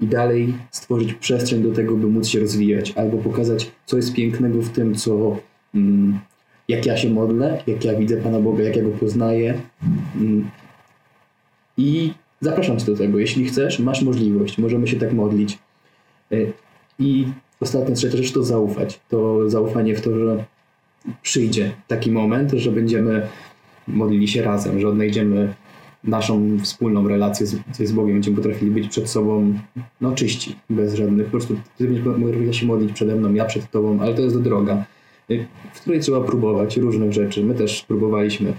I dalej stworzyć przestrzeń do tego, by móc się rozwijać, albo pokazać, co jest pięknego w tym, co, mm, jak ja się modlę, jak ja widzę Pana Boga, jak ja Go poznaję. Mm, I zapraszam cię do tego. Jeśli chcesz, masz możliwość, możemy się tak modlić. Y, I ostatnia trzecia rzecz to zaufać. To zaufanie w to, że przyjdzie taki moment, że będziemy modlili się razem, że odnajdziemy naszą wspólną relację z, z Bogiem, będziemy potrafili być przed sobą no, czyści, bez żadnych, po prostu ty będziesz się modlić przede mną, ja przed tobą, ale to jest droga, y, w której trzeba próbować różnych rzeczy. My też próbowaliśmy.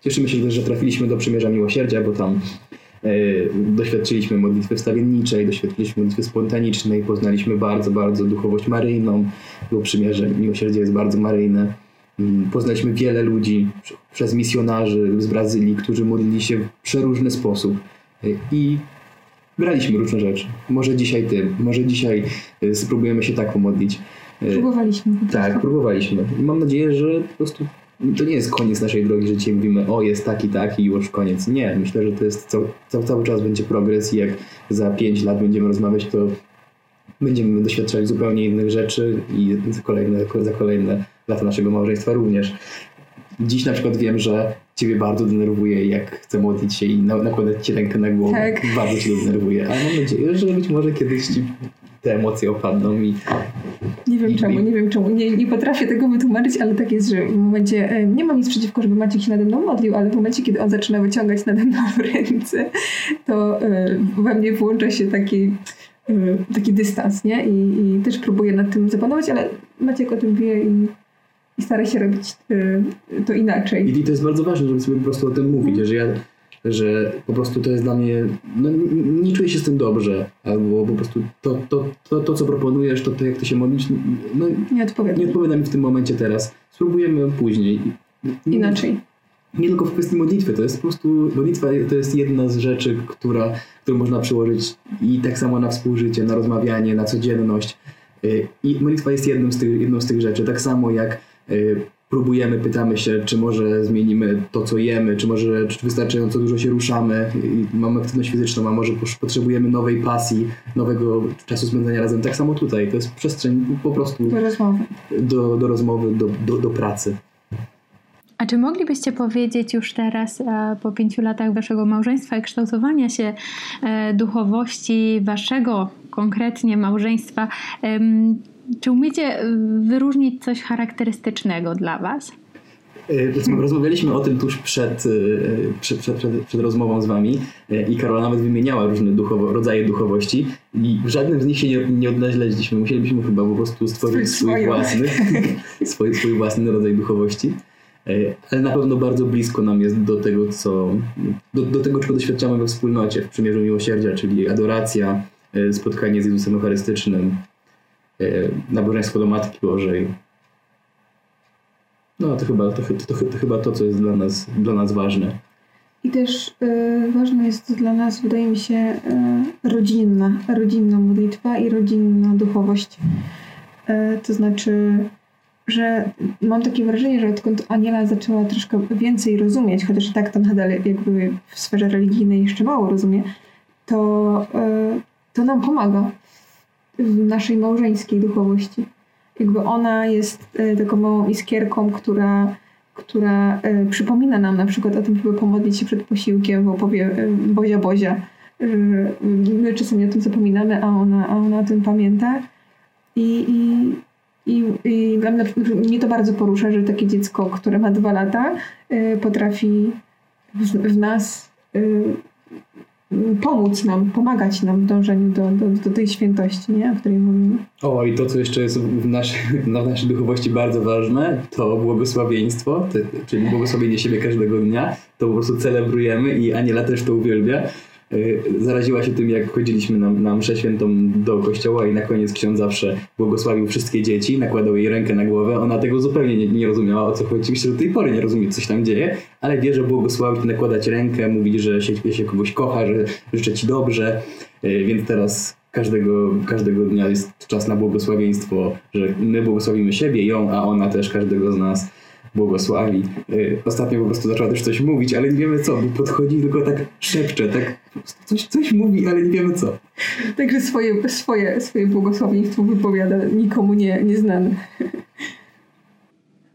Cieszymy się że trafiliśmy do Przymierza Miłosierdzia, bo tam E, doświadczyliśmy modlitwy wstawienniczej, doświadczyliśmy modlitwy spontanicznej, poznaliśmy bardzo, bardzo duchowość maryjną, bo przymierze miłosierdzie jest bardzo maryjne. Mm, poznaliśmy wiele ludzi przez misjonarzy z Brazylii, którzy modlili się w przeróżny sposób e, i braliśmy różne rzeczy. Może dzisiaj ty, może dzisiaj e, spróbujemy się tak pomodlić. Próbowaliśmy. Tak, próbowaliśmy. I mam nadzieję, że po prostu to nie jest koniec naszej drogi, że dzisiaj mówimy, o jest taki, taki i już koniec. Nie, myślę, że to jest cały, cały, cały czas będzie progres i jak za 5 lat będziemy rozmawiać, to będziemy doświadczać zupełnie innych rzeczy i za kolejne, za kolejne lata naszego małżeństwa również. Dziś na przykład wiem, że Ciebie bardzo denerwuje, jak chcę modlić się i nakładać Ci rękę na głowę. Tak. Bardzo Cię denerwuje, ale mam nadzieję, że być może kiedyś Ci te emocje opadną i... Nie wiem czemu, nie wiem czemu. Nie, nie potrafię tego wytłumaczyć, ale tak jest, że w momencie... E, nie mam nic przeciwko, żeby Maciek się nade mną modlił, ale w momencie, kiedy on zaczyna wyciągać nade mną ręce, to e, we mnie włącza się taki e, taki dystans, nie? I, I też próbuję nad tym zapanować, ale Maciek o tym wie i i stara się robić to inaczej. I to jest bardzo ważne, żeby sobie po prostu o tym mówić, że ja że po prostu to jest dla mnie, no nie, czuję się z tym dobrze, albo po prostu to, to, to, to co proponujesz, to, to jak ty się modlisz, no nie odpowiada. nie odpowiada mi w tym momencie teraz. Spróbujemy później. Inaczej. Nie tylko w kwestii modlitwy, to jest po prostu, modlitwa to jest jedna z rzeczy, która, którą można przełożyć i tak samo na współżycie, na rozmawianie, na codzienność. Y, I modlitwa jest jedną z tych, jedną z tych rzeczy, tak samo jak y, próbujemy, pytamy się, czy może zmienimy to, co jemy, czy może czy wystarczająco dużo się ruszamy i mamy aktywność fizyczną, a może potrzebujemy nowej pasji, nowego czasu spędzania razem. Tak samo tutaj, to jest przestrzeń po prostu do rozmowy, do, do, rozmowy, do, do, do pracy. A czy moglibyście powiedzieć już teraz, e, po pięciu latach waszego małżeństwa i kształtowania się e, duchowości waszego konkretnie małżeństwa, czy umiecie y, wyróżnić coś charakterystycznego dla Was? Rozmawialiśmy o tym tuż przed, przed, przed, przed, przed rozmową z wami i Karola nawet wymieniała różne duchowo, rodzaje duchowości i w żadnym z nich się nie, nie odnaleźliśmy. Musielibyśmy chyba po prostu stworzyć swój własny, swój, swój własny rodzaj duchowości. Ale na pewno bardzo blisko nam jest do tego, co, do, do tego, czego doświadczamy we wspólnocie, w przymierzu miłosierdzia, czyli adoracja, spotkanie z Jezusem Eucharystycznym, nabożeństwo do Matki Bożej, no to chyba to, to, to, to, chyba to, co jest dla nas, dla nas ważne. I też y, ważna jest dla nas, wydaje mi się, y, rodzinna, rodzinna modlitwa i rodzinna duchowość. Y, to znaczy, że mam takie wrażenie, że odkąd Aniela zaczęła troszkę więcej rozumieć, chociaż tak to nadal jakby w sferze religijnej jeszcze mało rozumie, to, to nam pomaga naszej małżeńskiej duchowości jakby ona jest e, taką małą iskierką, która, która e, przypomina nam na przykład o tym, żeby pomodlić się przed posiłkiem, bo powie e, Bozia Bozia. My czasami o tym zapominamy, a ona, a ona o tym pamięta. I, i, i, i dla mnie, mnie to bardzo porusza, że takie dziecko, które ma dwa lata, potrafi w, w nas pomóc nam, pomagać nam w dążeniu do, do, do tej świętości, nie? o której mówimy. O, i to, co jeszcze jest w, naszej, w naszej duchowości bardzo ważne, to błogosławieństwo, czyli błogosławienie siebie każdego dnia. To po prostu celebrujemy i Aniela też to uwielbia. Y, zaraziła się tym, jak chodziliśmy na, na mszę świętą do kościoła i na koniec ksiądz zawsze błogosławił wszystkie dzieci, nakładał jej rękę na głowę. Ona tego zupełnie nie, nie rozumiała, o co chodzi. Oczywiście do tej pory nie rozumie, co się tam dzieje, ale wie, że błogosławić, nakładać rękę, mówić, że się, się kogoś kocha, że życzę ci dobrze, y, więc teraz każdego, każdego dnia jest czas na błogosławieństwo, że my błogosławimy siebie, ją, a ona też każdego z nas błogosławi. Y, ostatnio po prostu zaczęła też coś mówić, ale nie wiemy co, bo podchodzi tylko tak szepcze, tak coś, coś mówi, ale nie wiemy co. Także swoje, swoje, swoje błogosławieństwo wypowiada nikomu nie, nieznane.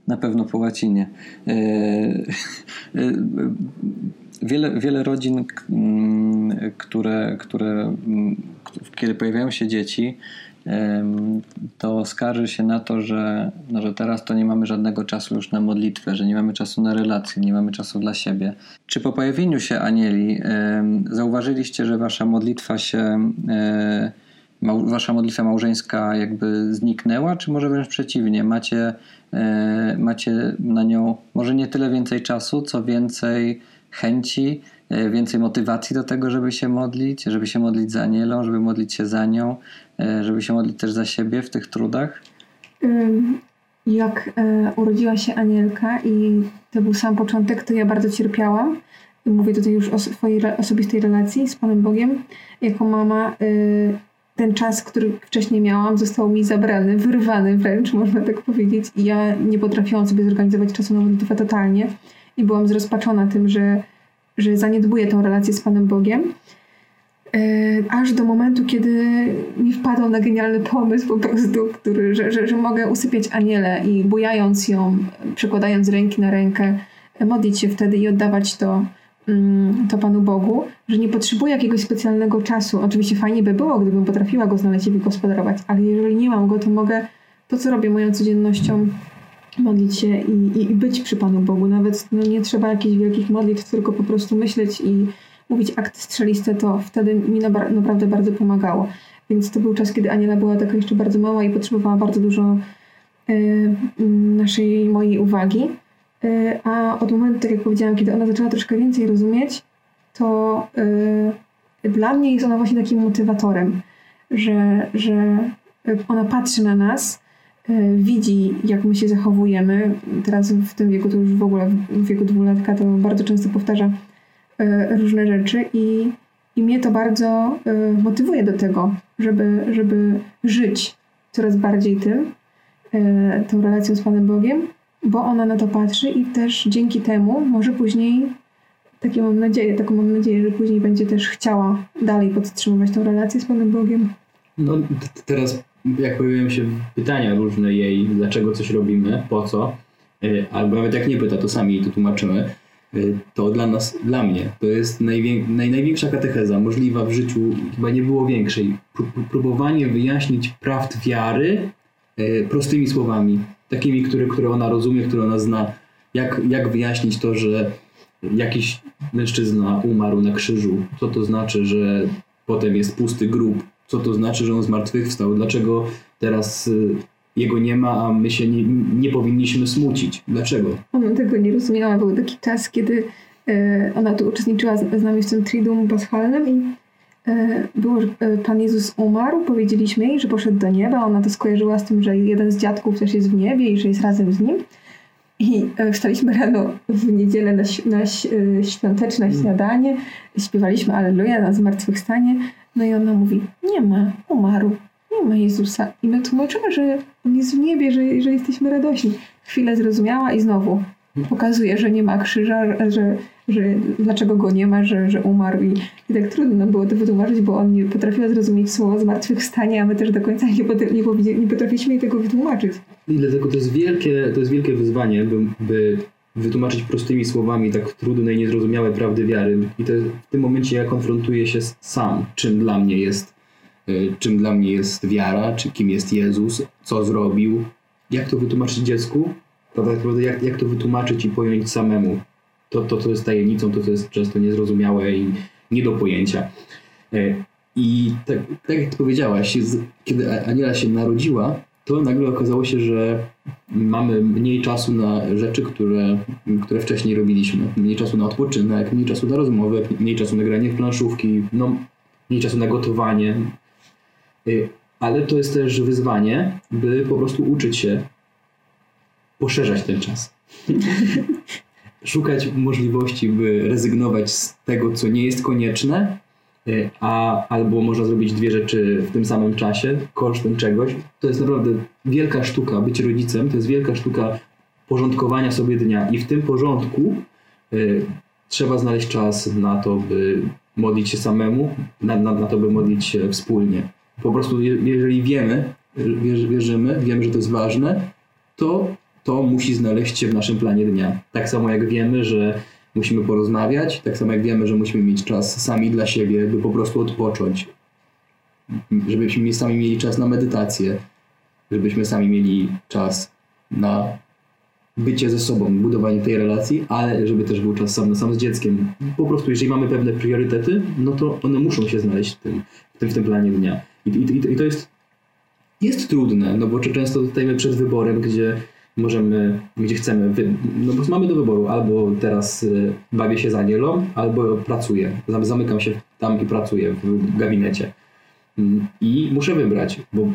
Na pewno po łacinie. Y, y, wiele, wiele rodzin, mm, które, które, mm, kiedy pojawiają się dzieci, to skarży się na to, że, no, że teraz to nie mamy żadnego czasu już na modlitwę, że nie mamy czasu na relacje, nie mamy czasu dla siebie. Czy po pojawieniu się anieli zauważyliście, że wasza modlitwa się, e, wasza modlitwa małżeńska jakby zniknęła, czy może wręcz przeciwnie, macie, e, macie na nią może nie tyle więcej czasu, co więcej chęci, więcej motywacji do tego, żeby się modlić, żeby się modlić za anielą, żeby modlić się za nią, E, żeby się modlić też za siebie w tych trudach? Jak e, urodziła się Anielka i to był sam początek, to ja bardzo cierpiałam. Mówię tutaj już o swojej osobistej relacji z Panem Bogiem. Jako mama y, ten czas, który wcześniej miałam, został mi zabrany, wyrwany wręcz, można tak powiedzieć. I ja nie potrafiłam sobie zorganizować czasu na modlitwę totalnie. I byłam zrozpaczona tym, że, że zaniedbuję tą relację z Panem Bogiem. E, aż do momentu, kiedy mi wpadł na genialny pomysł po prostu, który, że, że, że mogę usypiać anielę i bujając ją, przekładając ręki na rękę, modlić się wtedy i oddawać to, mm, to Panu Bogu, że nie potrzebuję jakiegoś specjalnego czasu. Oczywiście fajnie by było, gdybym potrafiła go znaleźć i wygospodarować, ale jeżeli nie mam go, to mogę to, co robię moją codziennością, modlić się i, i być przy Panu Bogu. Nawet no, nie trzeba jakichś wielkich modlitw, tylko po prostu myśleć i mówić akty strzeliste, to wtedy mi naprawdę bardzo pomagało. Więc to był czas, kiedy Aniela była taka jeszcze bardzo mała i potrzebowała bardzo dużo y, naszej, mojej uwagi. Y, a od momentu, tak jak powiedziałam, kiedy ona zaczęła troszkę więcej rozumieć, to y, dla mnie jest ona właśnie takim motywatorem, że, że ona patrzy na nas, widzi, jak my się zachowujemy. Teraz w tym wieku, to już w ogóle w wieku dwulatka, to bardzo często powtarza E, różne rzeczy i, i mnie to bardzo e, motywuje do tego, żeby, żeby żyć coraz bardziej tym, e, tą relacją z Panem Bogiem, bo ona na to patrzy i też dzięki temu może później takie mam nadzieję, taką mam nadzieję, że później będzie też chciała dalej podtrzymywać tą relację z Panem Bogiem. No teraz jak pojawiają się pytania różne jej, dlaczego coś robimy, po co, albo nawet jak nie pyta, to sami to tłumaczymy, Y, to dla nas, dla mnie, to jest najwię, naj, największa katecheza możliwa w życiu, chyba nie było większej. Próbowanie wyjaśnić prawd wiary y, prostymi słowami, takimi, które, które ona rozumie, które ona zna. Jak, jak wyjaśnić to, że jakiś mężczyzna umarł na krzyżu? Co to znaczy, że potem jest pusty grób? Co to znaczy, że on zmartwychwstał? Dlaczego teraz y, jego nie ma, a my się nie, nie powinniśmy smucić? Dlaczego? Ona tego nie rozumiała. Był taki czas, kiedy e, ona tu uczestniczyła z, z nami w tym Triduum Paschalnym i e, było, że e, Pan Jezus umarł, powiedzieliśmy jej, że poszedł do nieba. Ona to skojarzyła z tym, że jeden z dziadków też jest w niebie i że jest razem z nim. I e, wstaliśmy rano w niedzielę na, na świąteczne śniadanie, śpiewaliśmy Alleluja na zmartwychwstanie. No i ona mówi, nie ma, umarł, nie ma Jezusa. I my tłumaczymy, że On jest w niebie, że, że jesteśmy radośni. Chwilę zrozumiała i znowu pokazuje, że nie ma krzyża, że, że dlaczego go nie ma, że, że umarł. I, I tak trudno było to wytłumaczyć, bo on nie potrafiła zrozumieć słowa zmartwychwstanie, a my też do końca nie, nie, nie potrafiliśmy jej tego wytłumaczyć. I dlatego to jest wielkie, to jest wielkie wyzwanie, by, by wytłumaczyć prostymi słowami tak trudne i niezrozumiałe prawdy wiary. I to w tym momencie ja konfrontuję się sam, czym dla mnie jest, y, czym dla mnie jest wiara, czy kim jest Jezus, co zrobił, jak to wytłumaczyć dziecku, to tak naprawdę jak, jak to wytłumaczyć i pojąć samemu. To, to, co jest tajemnicą, to, co jest często niezrozumiałe i nie do pojęcia. E, I tak, tak jak powiedziałaś, kiedy Aniela się narodziła, to nagle okazało się, że mamy mniej czasu na rzeczy, które, które wcześniej robiliśmy. Mniej czasu na odpoczynek, mniej czasu na rozmowę, mniej czasu na granie w planszówki, no, mniej czasu na gotowanie. Y, Ale to jest też wyzwanie, by po prostu uczyć się poszerzać ten czas. Szukać możliwości, by rezygnować z tego, co nie jest konieczne, a albo można zrobić dwie rzeczy w tym samym czasie, kosztem czegoś. To jest naprawdę wielka sztuka. Być rodzicem to jest wielka sztuka porządkowania sobie dnia i w tym porządku y, trzeba znaleźć czas na to, by modlić się samemu, na, na, na to, by modlić się wspólnie. Po prostu je, jeżeli wiemy, wierzy, wierzymy, wiemy, że to jest ważne, to to musi znaleźć się w naszym planie dnia. Tak samo jak wiemy, że musimy porozmawiać, tak samo jak wiemy, że musimy mieć czas sami dla siebie, by po prostu odpocząć. Żebyśmy sami mieli czas na medytację, żebyśmy sami mieli czas na bycie ze sobą, budowanie tej relacji, ale żeby też był czas sam na sam z dzieckiem. Po prostu, jeżeli mamy pewne priorytety, no to one muszą się znaleźć w tym, w tym, w tym planie dnia. I, i, I to jest, jest trudne, no bo często stajemy przed wyborem, gdzie możemy, gdzie chcemy, wy, no bo mamy do wyboru, albo teraz y, bawię się z Anielą, albo pracuję. Zam- Zamykam się tam i pracuję w gabinecie. Mm, I muszę wybrać, bo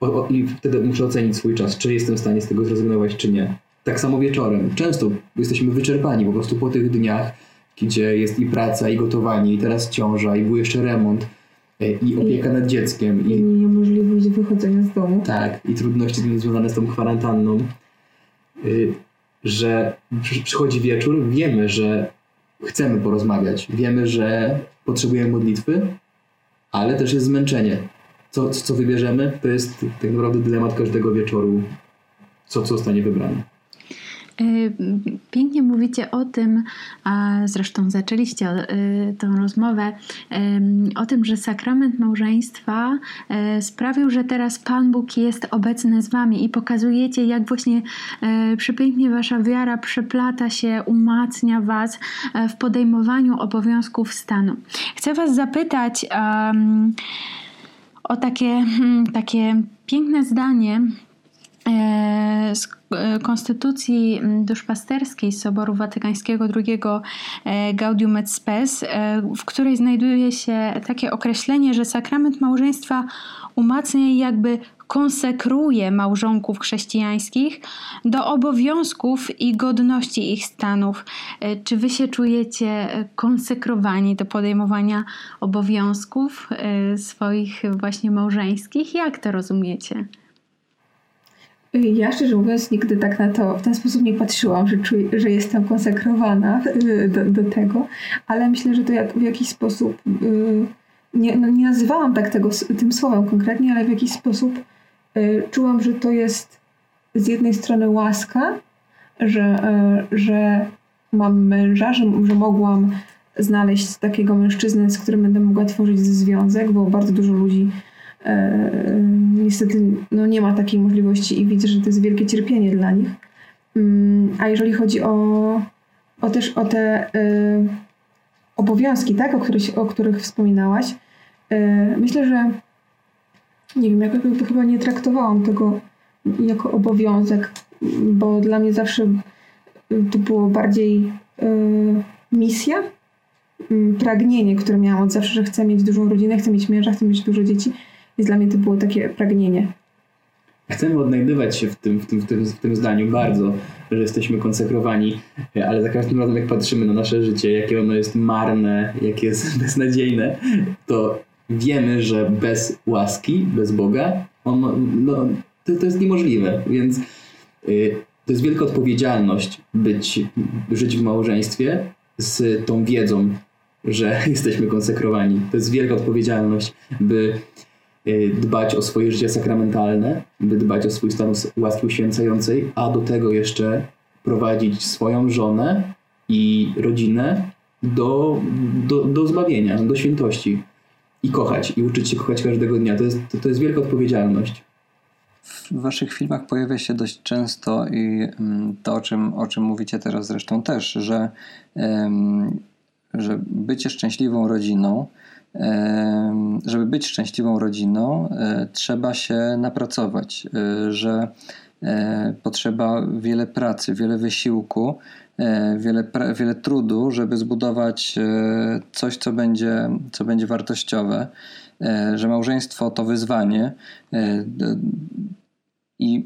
o, o, I wtedy muszę ocenić swój czas, czy jestem w stanie z tego zrezygnować, czy nie. Tak samo wieczorem. Często jesteśmy wyczerpani po prostu po tych dniach, gdzie jest i praca, i gotowanie, i teraz ciąża, i był jeszcze remont, e, i opieka nad dzieckiem, I wychodzenia z domu. tak, i trudności związane z tą kwarantanną, y, że przy- przychodzi wieczór, wiemy, że chcemy porozmawiać, wiemy, że potrzebujemy modlitwy, ale też jest zmęczenie. Co, co wybierzemy, to jest tak naprawdę dylemat każdego wieczoru, co, co zostanie wybrane. Y, Pięknie mówicie o tym, a zresztą zaczęliście y, tą rozmowę, ym, o tym, że sakrament małżeństwa y, sprawił, że teraz Pan Bóg jest obecny z Wami i pokazujecie, jak właśnie y, przepięknie Wasza wiara przeplata się, umacnia Was y, w podejmowaniu obowiązków stanu. Chcę Was zapytać o takie, hmm, takie piękne zdanie e, z Konstytucji duszpasterskiej Soboru Watykańskiego II e, Gaudium et Spes, e, w której znajduje się takie określenie, że sakrament małżeństwa umacnia i jakby konsekruje małżonków chrześcijańskich do obowiązków i godności ich stanów. E, Czy wy się czujecie konsekrowani do podejmowania obowiązków swoich właśnie małżeńskich? Jak to rozumiecie? Ja szczerze mówiąc nigdy tak na to w ten sposób nie patrzyłam, że, czuję, że jestem konsekrowana y, do, do tego, ale myślę, że to jak, w jakiś sposób, y, nie, no nie nazywałam tak tego tym słowem konkretnie, ale w jakiś sposób y, czułam, że to jest z jednej strony łaska, że, że mam męża, że, że mogłam znaleźć takiego mężczyznę, z którym będę mogła tworzyć związek, bo bardzo dużo ludzi niestety no, nie ma takiej możliwości i widzę, że to jest wielkie cierpienie dla nich. Mm, a jeżeli chodzi o, o też o te y, obowiązki, tak, o których, o których wspominałaś, y, myślę, że nie wiem, jakby chyba nie traktowałam tego jako obowiązek, bo dla mnie zawsze to było bardziej misja, pragnienie, które miałam od zawsze, że chcę mieć dużą rodzinę, chcę mieć męża, chcę mieć dużo dzieci. Więc dla mnie to było takie pragnienie. Chcemy odnajdywać się w tym, w, tym, w, tym, w tym zdaniu bardzo, że jesteśmy konsekrowani, ale za każdym razem jak patrzymy na nasze życie, jakie ono jest marne, jakie jest beznadziejne, to wiemy, że bez łaski, bez Boga, ono, no, to, to jest niemożliwe. Więc y, to jest wielka odpowiedzialność być, żyć w małżeństwie z tą wiedzą, że jesteśmy konsekrowani. To jest wielka odpowiedzialność, by dbać o swoje życie sakramentalne, by dbać o swój stan łaski uświęcającej, a do tego jeszcze prowadzić swoją żonę i rodzinę do, do, do zbawienia, do świętości i kochać, i uczyć się kochać każdego dnia. To jest, to, to jest wielka odpowiedzialność. W waszych filmach pojawia się dość często i mm, to, o czym, o czym mówicie teraz zresztą też, że, że bycie szczęśliwą rodziną żeby być szczęśliwą rodziną, e, trzeba się napracować, e, że e, potrzeba wiele pracy, wiele wysiłku, wiele, wiele trudu, żeby zbudować coś, co będzie, co będzie wartościowe, że małżeństwo to wyzwanie. I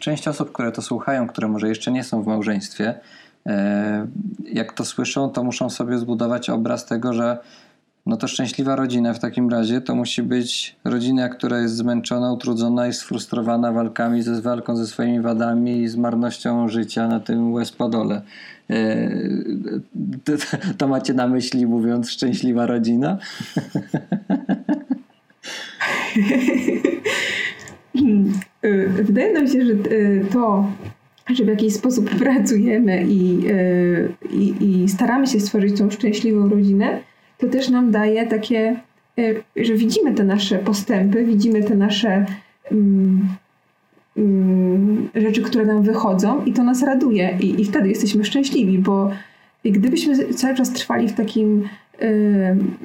część osób, które to słuchają, które może jeszcze nie są w małżeństwie, jak to słyszą, to muszą sobie zbudować obraz tego, że no to szczęśliwa rodzina w takim razie to musi być rodzina, która jest zmęczona, utrudzona i sfrustrowana walkami ze walką ze swoimi wadami i z marnością życia na tym Łespadole. E, to, to macie na myśli mówiąc szczęśliwa rodzina? Wydaje nam się, że e, to, że w jakiś sposób pracujemy i, e, i, i staramy się stworzyć tą szczęśliwą rodzinę, to też nam daje takie, e, że widzimy te nasze postępy, widzimy te nasze um, um, rzeczy, które nam wychodzą i to nas raduje i, i wtedy jesteśmy szczęśliwi, bo gdybyśmy cały czas trwali w takim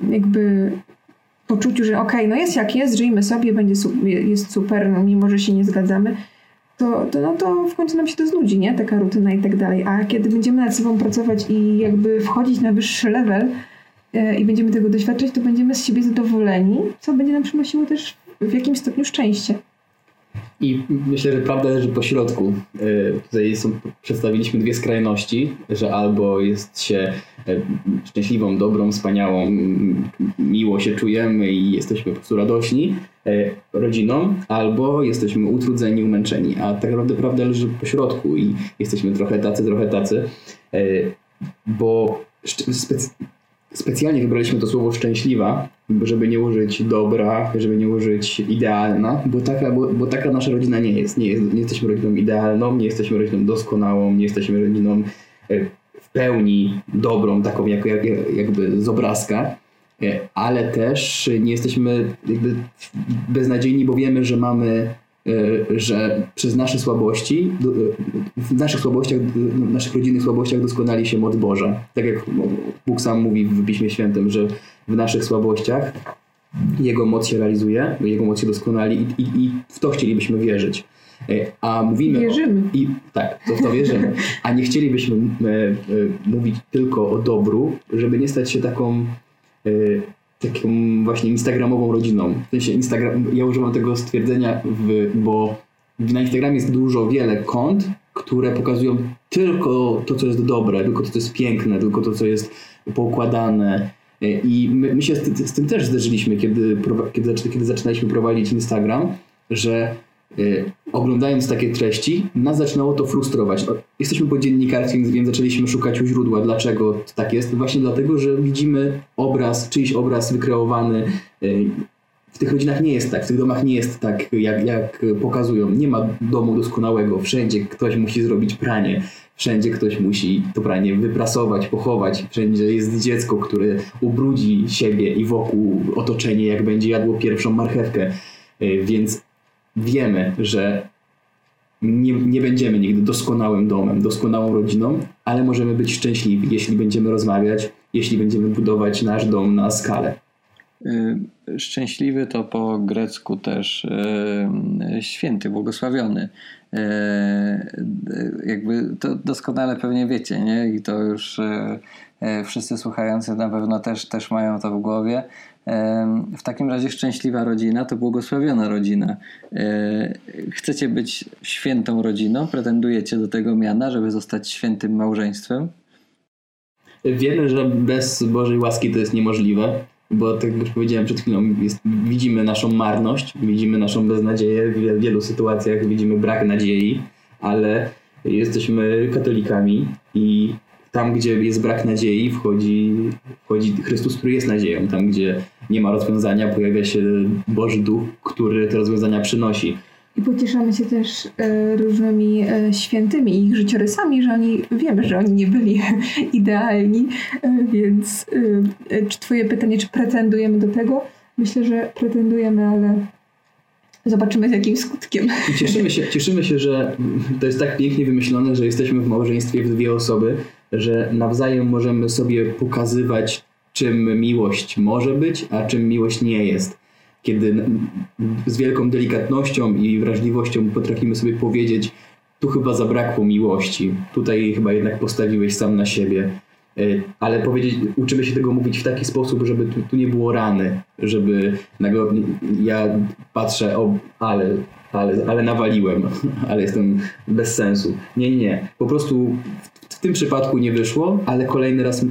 jakby poczuciu, że okej, okay, no jest jak jest, żyjmy sobie, będzie jest super, no mimo że się nie zgadzamy, to, to, no to w końcu nam się to znudzi, nie? Taka rutyna i tak dalej. A kiedy będziemy nad sobą pracować i jakby wchodzić na wyższy level, E, i będziemy tego doświadczać, to będziemy z siebie zadowoleni, co będzie nam przynosiło też w jakimś stopniu szczęście. I myślę, że prawda leży po środku. E, tutaj są, przedstawiliśmy dwie skrajności, że albo jest się e, szczęśliwą, dobrą, wspaniałą, miło się czujemy i jesteśmy po prostu radośni rodziną, albo jesteśmy utrudzeni, umęczeni. A tak naprawdę prawda leży po środku i jesteśmy trochę tacy, trochę tacy, bo Specjalnie wybraliśmy to słowo szczęśliwa, żeby nie użyć dobra, żeby nie użyć idealna, bo taka, bo, bo taka nasza rodzina nie jest. nie jest. Nie jesteśmy rodziną idealną, nie jesteśmy rodziną doskonałą, nie jesteśmy rodziną e, w pełni dobrą, taką jak, jak, jakby z obrazka, e, ale też nie jesteśmy jakby beznadziejni, bo wiemy, że mamy że przez nasze słabości, w naszych słabościach, w naszych rodzinnych słabościach doskonali się moc Boża. Tak jak Bóg sam mówi w Piśmie Świętym, że w naszych słabościach Jego moc się realizuje, Jego moc się doskonali i, i, i w to chcielibyśmy wierzyć. E, a mówimy. Wierzymy. O, i, tak, to w to wierzymy. A nie chcielibyśmy e, e, mówić tylko o dobru, żeby nie stać się taką taką właśnie instagramową rodziną. W sensie Instagram, ja używam tego stwierdzenia, w, bo na Instagramie jest dużo, wiele kont, które pokazują tylko to, co jest dobre, tylko to, co jest piękne, tylko to, co jest poukładane. I my, my się z, z, tym też zderzyliśmy, kiedy, kiedy, kiedy zaczynaliśmy prowadzić Instagram, że oglądając takie treści, nas zaczynało to frustrować. Jesteśmy po dziennikarstwie, więc zaczęliśmy szukać u źródła, dlaczego tak jest. Właśnie dlatego, że widzimy obraz, czyjś obraz wykreowany. Y, w tych rodzinach nie jest tak, w tych domach nie jest tak, jak, jak pokazują. Nie ma domu doskonałego. Wszędzie ktoś musi zrobić pranie. Wszędzie ktoś musi to pranie wyprasować, pochować. Wszędzie jest dziecko, które ubrudzi siebie i wokół otoczenie, jak będzie jadło pierwszą marchewkę. Y, więc wiemy, że nie, nie będziemy nigdy doskonałym domem, doskonałą rodziną, ale możemy być szczęśliwi, jeśli będziemy rozmawiać, jeśli będziemy budować nasz dom na skalę. Y, szczęśliwy to po grecku też y, święty, błogosławiony. Y, jakby to doskonale pewnie wiecie, nie? I to już wszyscy słuchający na pewno też, też mają to w głowie. W takim razie szczęśliwa rodzina to błogosławiona rodzina. Chcecie być świętą rodziną? Pretendujecie do tego miana, żeby zostać świętym małżeństwem? Wiemy, że bez Bożej łaski to jest niemożliwe bo tak jak już powiedziałem przed chwilą, jest, widzimy naszą marność, widzimy naszą beznadzieję, w wielu sytuacjach widzimy brak nadziei, ale jesteśmy katolikami i tam, gdzie jest brak nadziei, wchodzi, wchodzi Chrystus, który jest nadzieją. Tam, gdzie nie ma rozwiązania, pojawia się Boży Duch, który te rozwiązania przynosi. I pocieszamy się też e, różnymi e, świętymi i ich życiorysami, że oni, wiemy, że oni nie byli idealni, e, więc czy twoje pytanie, czy pretendujemy do tego? Myślę, że pretendujemy, ale zobaczymy z jakim skutkiem. I cieszymy się, cieszymy się, że to jest tak pięknie wymyślone, że jesteśmy w małżeństwie w dwie osoby, że nawzajem możemy sobie pokazywać, czym miłość może być, a czym miłość nie jest kiedy z wielką delikatnością i wrażliwością potrafimy sobie powiedzieć, tu chyba zabrakło miłości, tutaj chyba jednak postawiłeś sam na siebie. E, ale powiedzieć, uczymy się tego mówić w taki sposób, żeby tu, tu nie było rany, żeby nagle ja patrzę, o, ale, ale, ale nawaliłem, ale jestem bez sensu. Nie, nie, nie. Po prostu w, w tym przypadku nie wyszło, ale kolejny raz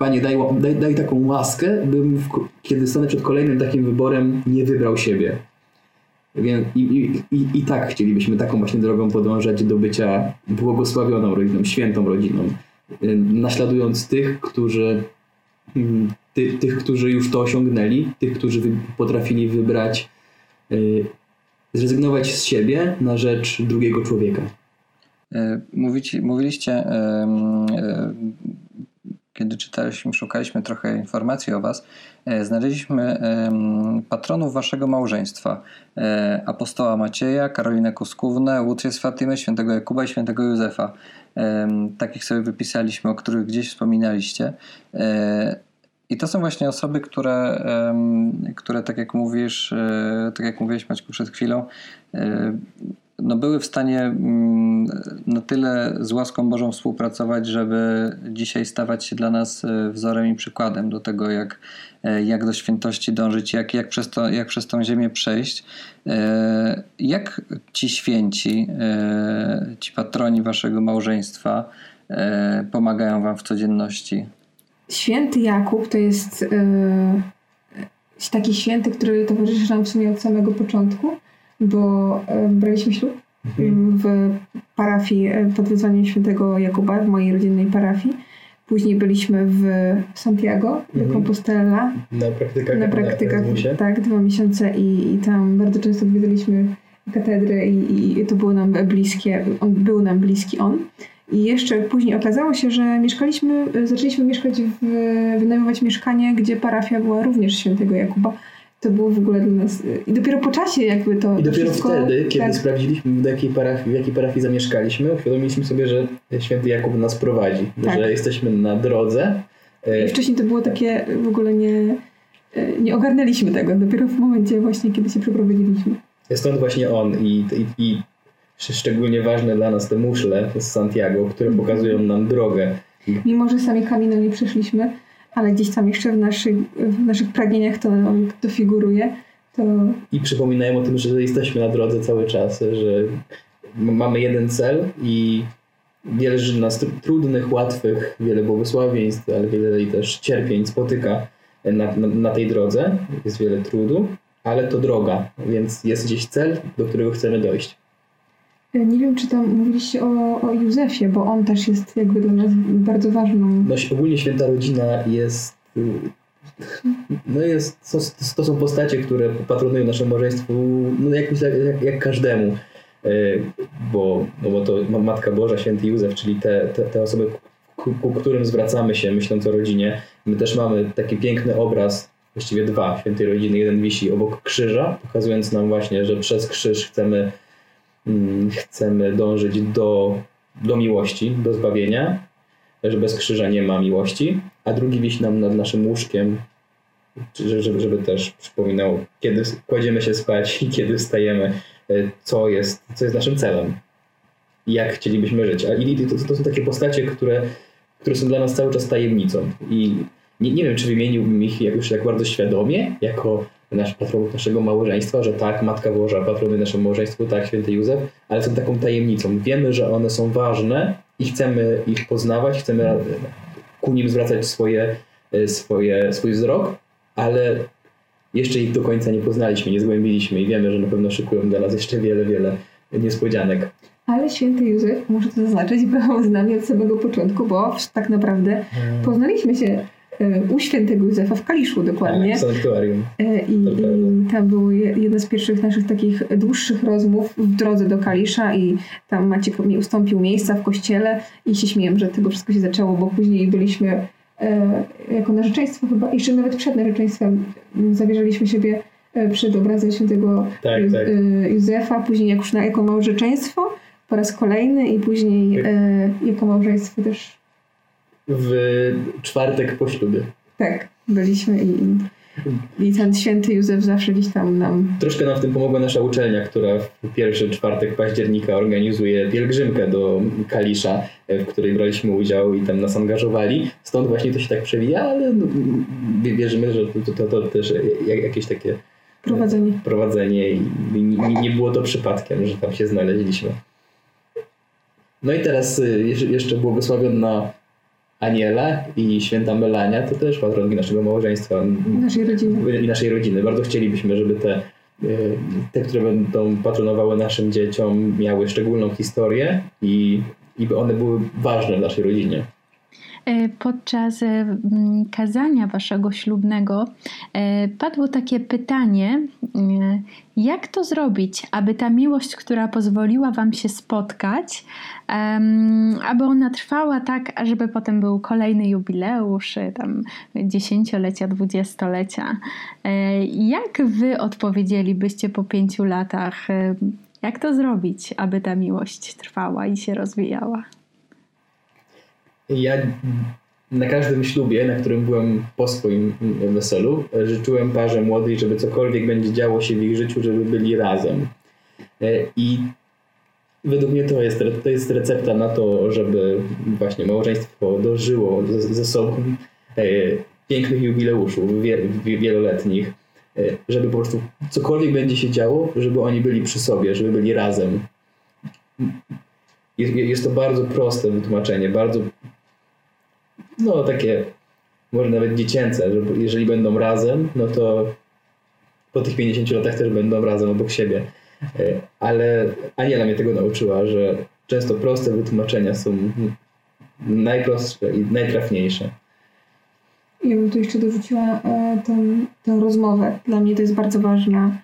Panie, daj, daj, daj taką łaskę, bym, w, kiedy stanę przed kolejnym takim wyborem, nie wybrał siebie. Więc i, i, i, i tak chcielibyśmy taką właśnie drogą podążać do bycia błogosławioną rodziną, świętą rodziną, y, naśladując tych, którzy, mm, ty, tych, którzy już to osiągnęli, tych, którzy potrafili wybrać, yy, zrezygnować z siebie na rzecz drugiego człowieka. E, mówicie, mówiliście kiedy czytaliśmy, szukaliśmy trochę informacji o Was, e, znaleźliśmy patronów Waszego małżeństwa. E, apostoła Macieja, Karolinę Kuskównę, Łucję z Fatymy, świętego Jakuba i świętego Józefa. Takich sobie wypisaliśmy, o których gdzieś wspominaliście. E, I to są właśnie osoby, które, które tak jak mówisz, tak jak mówiłeś Maćku przed chwilą, no były w stanie mm, na tyle z łaską Bożą współpracować, żeby dzisiaj stawać się dla nas e, wzorem i przykładem do tego, jak, e, jak do świętości dążyć, jak, jak, przez to, jak przez tą ziemię przejść. E, jak ci święci, ci patroni waszego małżeństwa pomagają wam w codzienności? Święty Jakub to jest taki święty, który towarzyszy nam w sumie od samego początku bo e, braliśmy ślub mhm. w parafii e, pod wezwaniem świętego Jakuba, w mojej rodzinnej parafii. Później byliśmy w Santiago de mhm. Compostela. Na praktykach. Na praktykach, na tak, dwa miesiące i, i tam bardzo często odwiedzaliśmy katedrę i, i to było nam bliskie, on, był nam bliski on. I jeszcze później okazało się, że mieszkaliśmy, zaczęliśmy mieszkać, w, wynajmować mieszkanie, gdzie parafia była również świętego Jakuba to było w ogóle dla nas. I dopiero po czasie jakby to. I dopiero wszystko, wtedy, kiedy tak. sprawdziliśmy, w jakiej, parafii, w jakiej parafii zamieszkaliśmy, uświadomiliśmy sobie, że święty Jakub nas prowadzi, tak. że jesteśmy na drodze. I wcześniej to było takie w ogóle nie. Nie ogarnęliśmy tego, dopiero w momencie właśnie, kiedy się przeprowadziliśmy. Stąd właśnie on i, i, i szczególnie ważne dla nas te muszle z Santiago, które mhm. pokazują nam drogę. Mimo, że sami Kamino nie przeszliśmy, ale gdzieś tam jeszcze w naszych, w naszych pragnieniach to, to figuruje. To... I przypominają o tym, że jesteśmy na drodze cały czas, że mamy jeden cel i wiele rzeczy nas trudnych, łatwych, wiele błogosławieństw, ale wiele też cierpień spotyka na, na, na tej drodze. Jest wiele trudu, ale to droga, więc jest gdzieś cel, do którego chcemy dojść. Nie wiem, czy tam mówiliście o, o Józefie, bo on też jest jakby dla nas bardzo ważną. No ogólnie święta rodzina jest. Y, no jest, to, to są postacie, które patronują naszemu małżeństwu, no jak, jak, jak każdemu. Y, bo, no bo to Matka Boża, święty Józef, czyli te, te, te osoby, ku, ku którym zwracamy się myśląc o rodzinie. My też mamy taki piękny obraz, właściwie dwa świętej rodziny. Jeden wisi obok krzyża, pokazując nam właśnie, że przez krzyż chcemy chcemy dążyć do, do miłości, do zbawienia, że bez krzyża nie ma miłości, a drugi wisi nam nad naszym łóżkiem, żeby, żeby też przypominał, kiedy kładziemy się spać i kiedy wstajemy, e, co jest, co jest naszym celem, jak chcielibyśmy żyć. A i to, to są takie postacie, które, które są dla nas cały czas tajemnicą. I nie, nie wiem, czy wymieniłbym ich już jak bardzo świadomie, jako nasz patronów naszego małżeństwa, że tak, Matka Boża patronuje naszemu małżeństwu, tak, święty Józef, ale są taką tajemnicą. Wiemy, że one są ważne i chcemy ich poznawać, chcemy ku nim zwracać swoje, swoje, swój wzrok, ale jeszcze ich do końca nie poznaliśmy, nie zgłębiliśmy i wiemy, że na pewno szykują dla nas jeszcze wiele, wiele niespodzianek. Ale święty Józef, muszę to zaznaczyć, był z nami od samego początku, bo tak naprawdę hmm. poznaliśmy się e, u świętego Józefa w Kaliszu dokładnie. Tak, sanktuarium. E, I, I tam były jedne z pierwszych naszych takich dłuższych rozmów w drodze do Kalisza i tam Maciek mi ustąpił miejsca w kościele i się śmieję, że tego wszystko się zaczęło, bo później byliśmy e, jako narzeczeństwo chyba, jeszcze nawet przed narzeczeństwem zawierzaliśmy siebie przed obrazem świętego tak, tak. Józefa, później jak już na, jako małżeczeństwo po raz kolejny i później tak. e, jako małżeństwo też. W czwartek po ślubie. Tak, byliśmy i, i ten święty Józef zawsze gdzieś tam nam... Troszkę nam w tym pomogła nasza uczelnia, która w pierwszy czwartek października organizuje pielgrzymkę do Kalisza, e, w której braliśmy udział i tam nas angażowali. Stąd właśnie to się tak przewija, ale no, wierzymy, że to, to, to też jakieś takie prowadzenie, prowadzenie i nie, nie było to przypadkiem, że tam się znaleźliśmy. No i teraz y, jeszcze błogosławiona Aniela i święta Melania, to też patronki naszego małżeństwa. Naszej rodziny. I naszej rodziny. Bardzo chcielibyśmy, żeby te, y, te, które będą patronowały naszym dzieciom, miały szczególną historię i, i by one były ważne w naszej rodzinie. E, podczas e, kazania waszego ślubnego e, padło takie pytanie, jak to zrobić, aby ta miłość, która pozwoliła wam się spotkać, aby ona trwała tak, ażeby potem był kolejny jubileusz, tam dziesięciolecia, dwudziestolecia. Jak wy odpowiedzielibyście po pięciu latach, jak to zrobić, aby ta miłość trwała i się rozwijała? Ja na każdym ślubie, na którym byłem po swoim weselu, życzyłem parze młodej, żeby cokolwiek będzie działo się w ich życiu, żeby byli razem. E, I według mnie to jest, to jest recepta na to, żeby właśnie małżeństwo dożyło ze, sobą e, pięknych jubileuszów wieloletnich, e, żeby po prostu cokolwiek będzie się działo, żeby oni byli przy sobie, żeby byli razem. Jest, jest to bardzo proste wytłumaczenie, bardzo no takie może nawet dziecięce, że jeżeli będą razem, no to po tych 50 latach też będą razem obok siebie. E, ale Aniela mnie tego nauczyła, że często proste wytłumaczenia są najprostsze i najtrafniejsze. Ja bym tu jeszcze dorzuciła e, tę, rozmowę. Dla mnie to jest bardzo ważna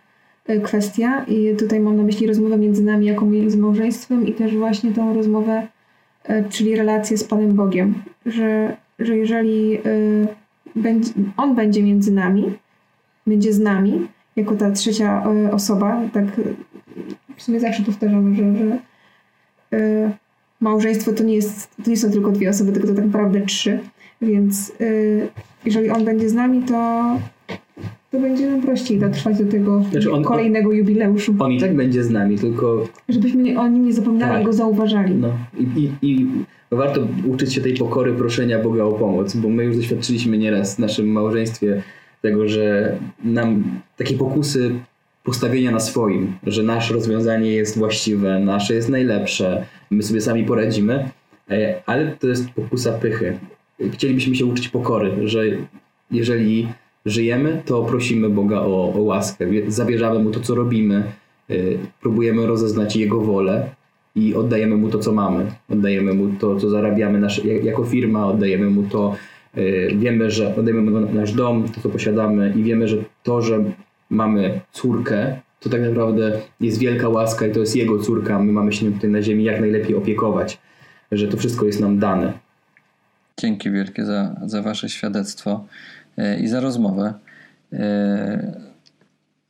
e, kwestia i tutaj mam na myśli rozmowę między nami jako między małżeństwem i też właśnie tą rozmowę, czyli relację z Panem Bogiem, że że jeżeli y, on będzie między nami, będzie z nami, jako ta trzecia y, osoba, tak w sumie zawsze powtarzamy, że, że y, małżeństwo to nie, jest, to nie są tylko dwie osoby, tylko to tak naprawdę trzy. Więc jeżeli on będzie z nami, to, to będzie nam prościej dotrwać do tego znaczy on, kolejnego jubileuszu. On i tak będzie z nami, tylko... Żebyśmy o nim nie zapominali, tak. go zauważali. No. I, i, i warto uczyć się tej pokory, proszenia Boga o pomoc, bo my już doświadczyliśmy nieraz w naszym małżeństwie tego, że nam takie pokusy postawienia na swoim, że nasze rozwiązanie jest właściwe, nasze jest najlepsze, my sobie sami poradzimy, e, ale to jest pokusa pychy. Chcielibyśmy się uczyć pokory, że jeżeli żyjemy, to prosimy Boga o, o łaskę, zabierzamy Mu to, co robimy, e, próbujemy rozeznać Jego wolę, i oddajemy mu to, co mamy. Oddajemy mu to, co zarabiamy nasz, jako firma, oddajemy mu to, yy, wiemy, że oddajemy mu nasz dom, to, co posiadamy i wiemy, że to, że mamy córkę, to tak naprawdę jest wielka łaska i to jest jego córka. My mamy się tutaj na ziemi jak najlepiej opiekować, że to wszystko jest nam dane. Dzięki wielkie za, za Wasze świadectwo yy, i za rozmowę. Yy,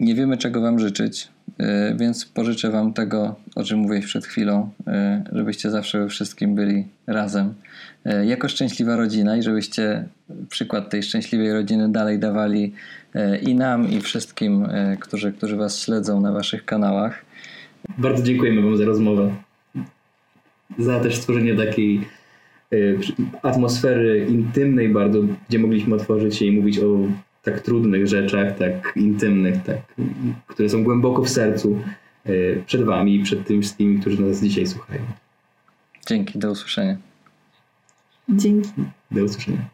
nie wiemy, czego Wam życzyć. Y, więc pożyczę Wam tego, o czym mówiłeś przed chwilą, y, żebyście zawsze we wszystkim byli razem. Y, jako szczęśliwa rodzina i żebyście przykład tej szczęśliwej rodziny dalej dawali i nam, i wszystkim, którzy, którzy Was śledzą na Waszych kanałach. Bardzo dziękujemy Wam za rozmowę. Za też stworzenie takiej atmosfery intymnej bardzo, gdzie mogliśmy otworzyć się i mówić o tak trudnych rzeczach, tak intymnych, tak, które są głęboko w sercu e, przed Wami i przed tymi wszystkimi, którzy nas dzisiaj słuchają. Dzięki, do usłyszenia. Dzięki. Do usłyszenia.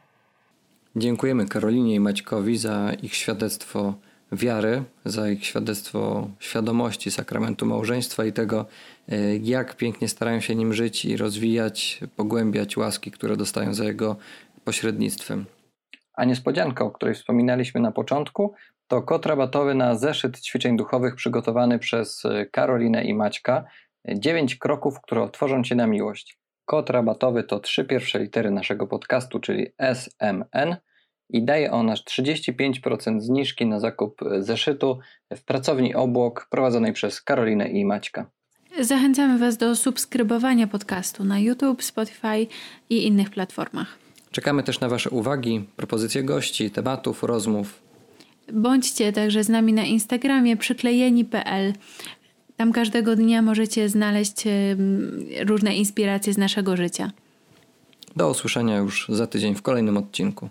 Dziękujemy Karolinie i Maćkowi za ich świadectwo wiary, za ich świadectwo świadomości sakramentu małżeństwa i tego, e, jak pięknie starają się nim żyć i rozwijać, pogłębiać łaski, które dostają za jego pośrednictwem. A niespodzianka, o której wspominaliśmy na początku, to kod rabatowy na zeszyt ćwiczeń duchowych przygotowany przez e, Karolinę i Maćka. Dziewięć kroków, które otworzą Cię na miłość. Kod rabatowy to trzy pierwsze litery naszego podcastu, czyli SMN i daje on aż 35% zniżki na zakup zeszytu w pracowni Obłok prowadzonej przez Karolinę i Maćka. Zachęcamy Was do subskrybowania podcastu na YouTube, Spotify i innych platformach. Czekamy też na Wasze uwagi, propozycje gości, tematów, rozmów. Bądźcie także z nami na Instagramie przyklejeni.pl. Tam każdego dnia możecie znaleźć różne inspiracje z naszego życia. Do usłyszenia już za tydzień w kolejnym odcinku.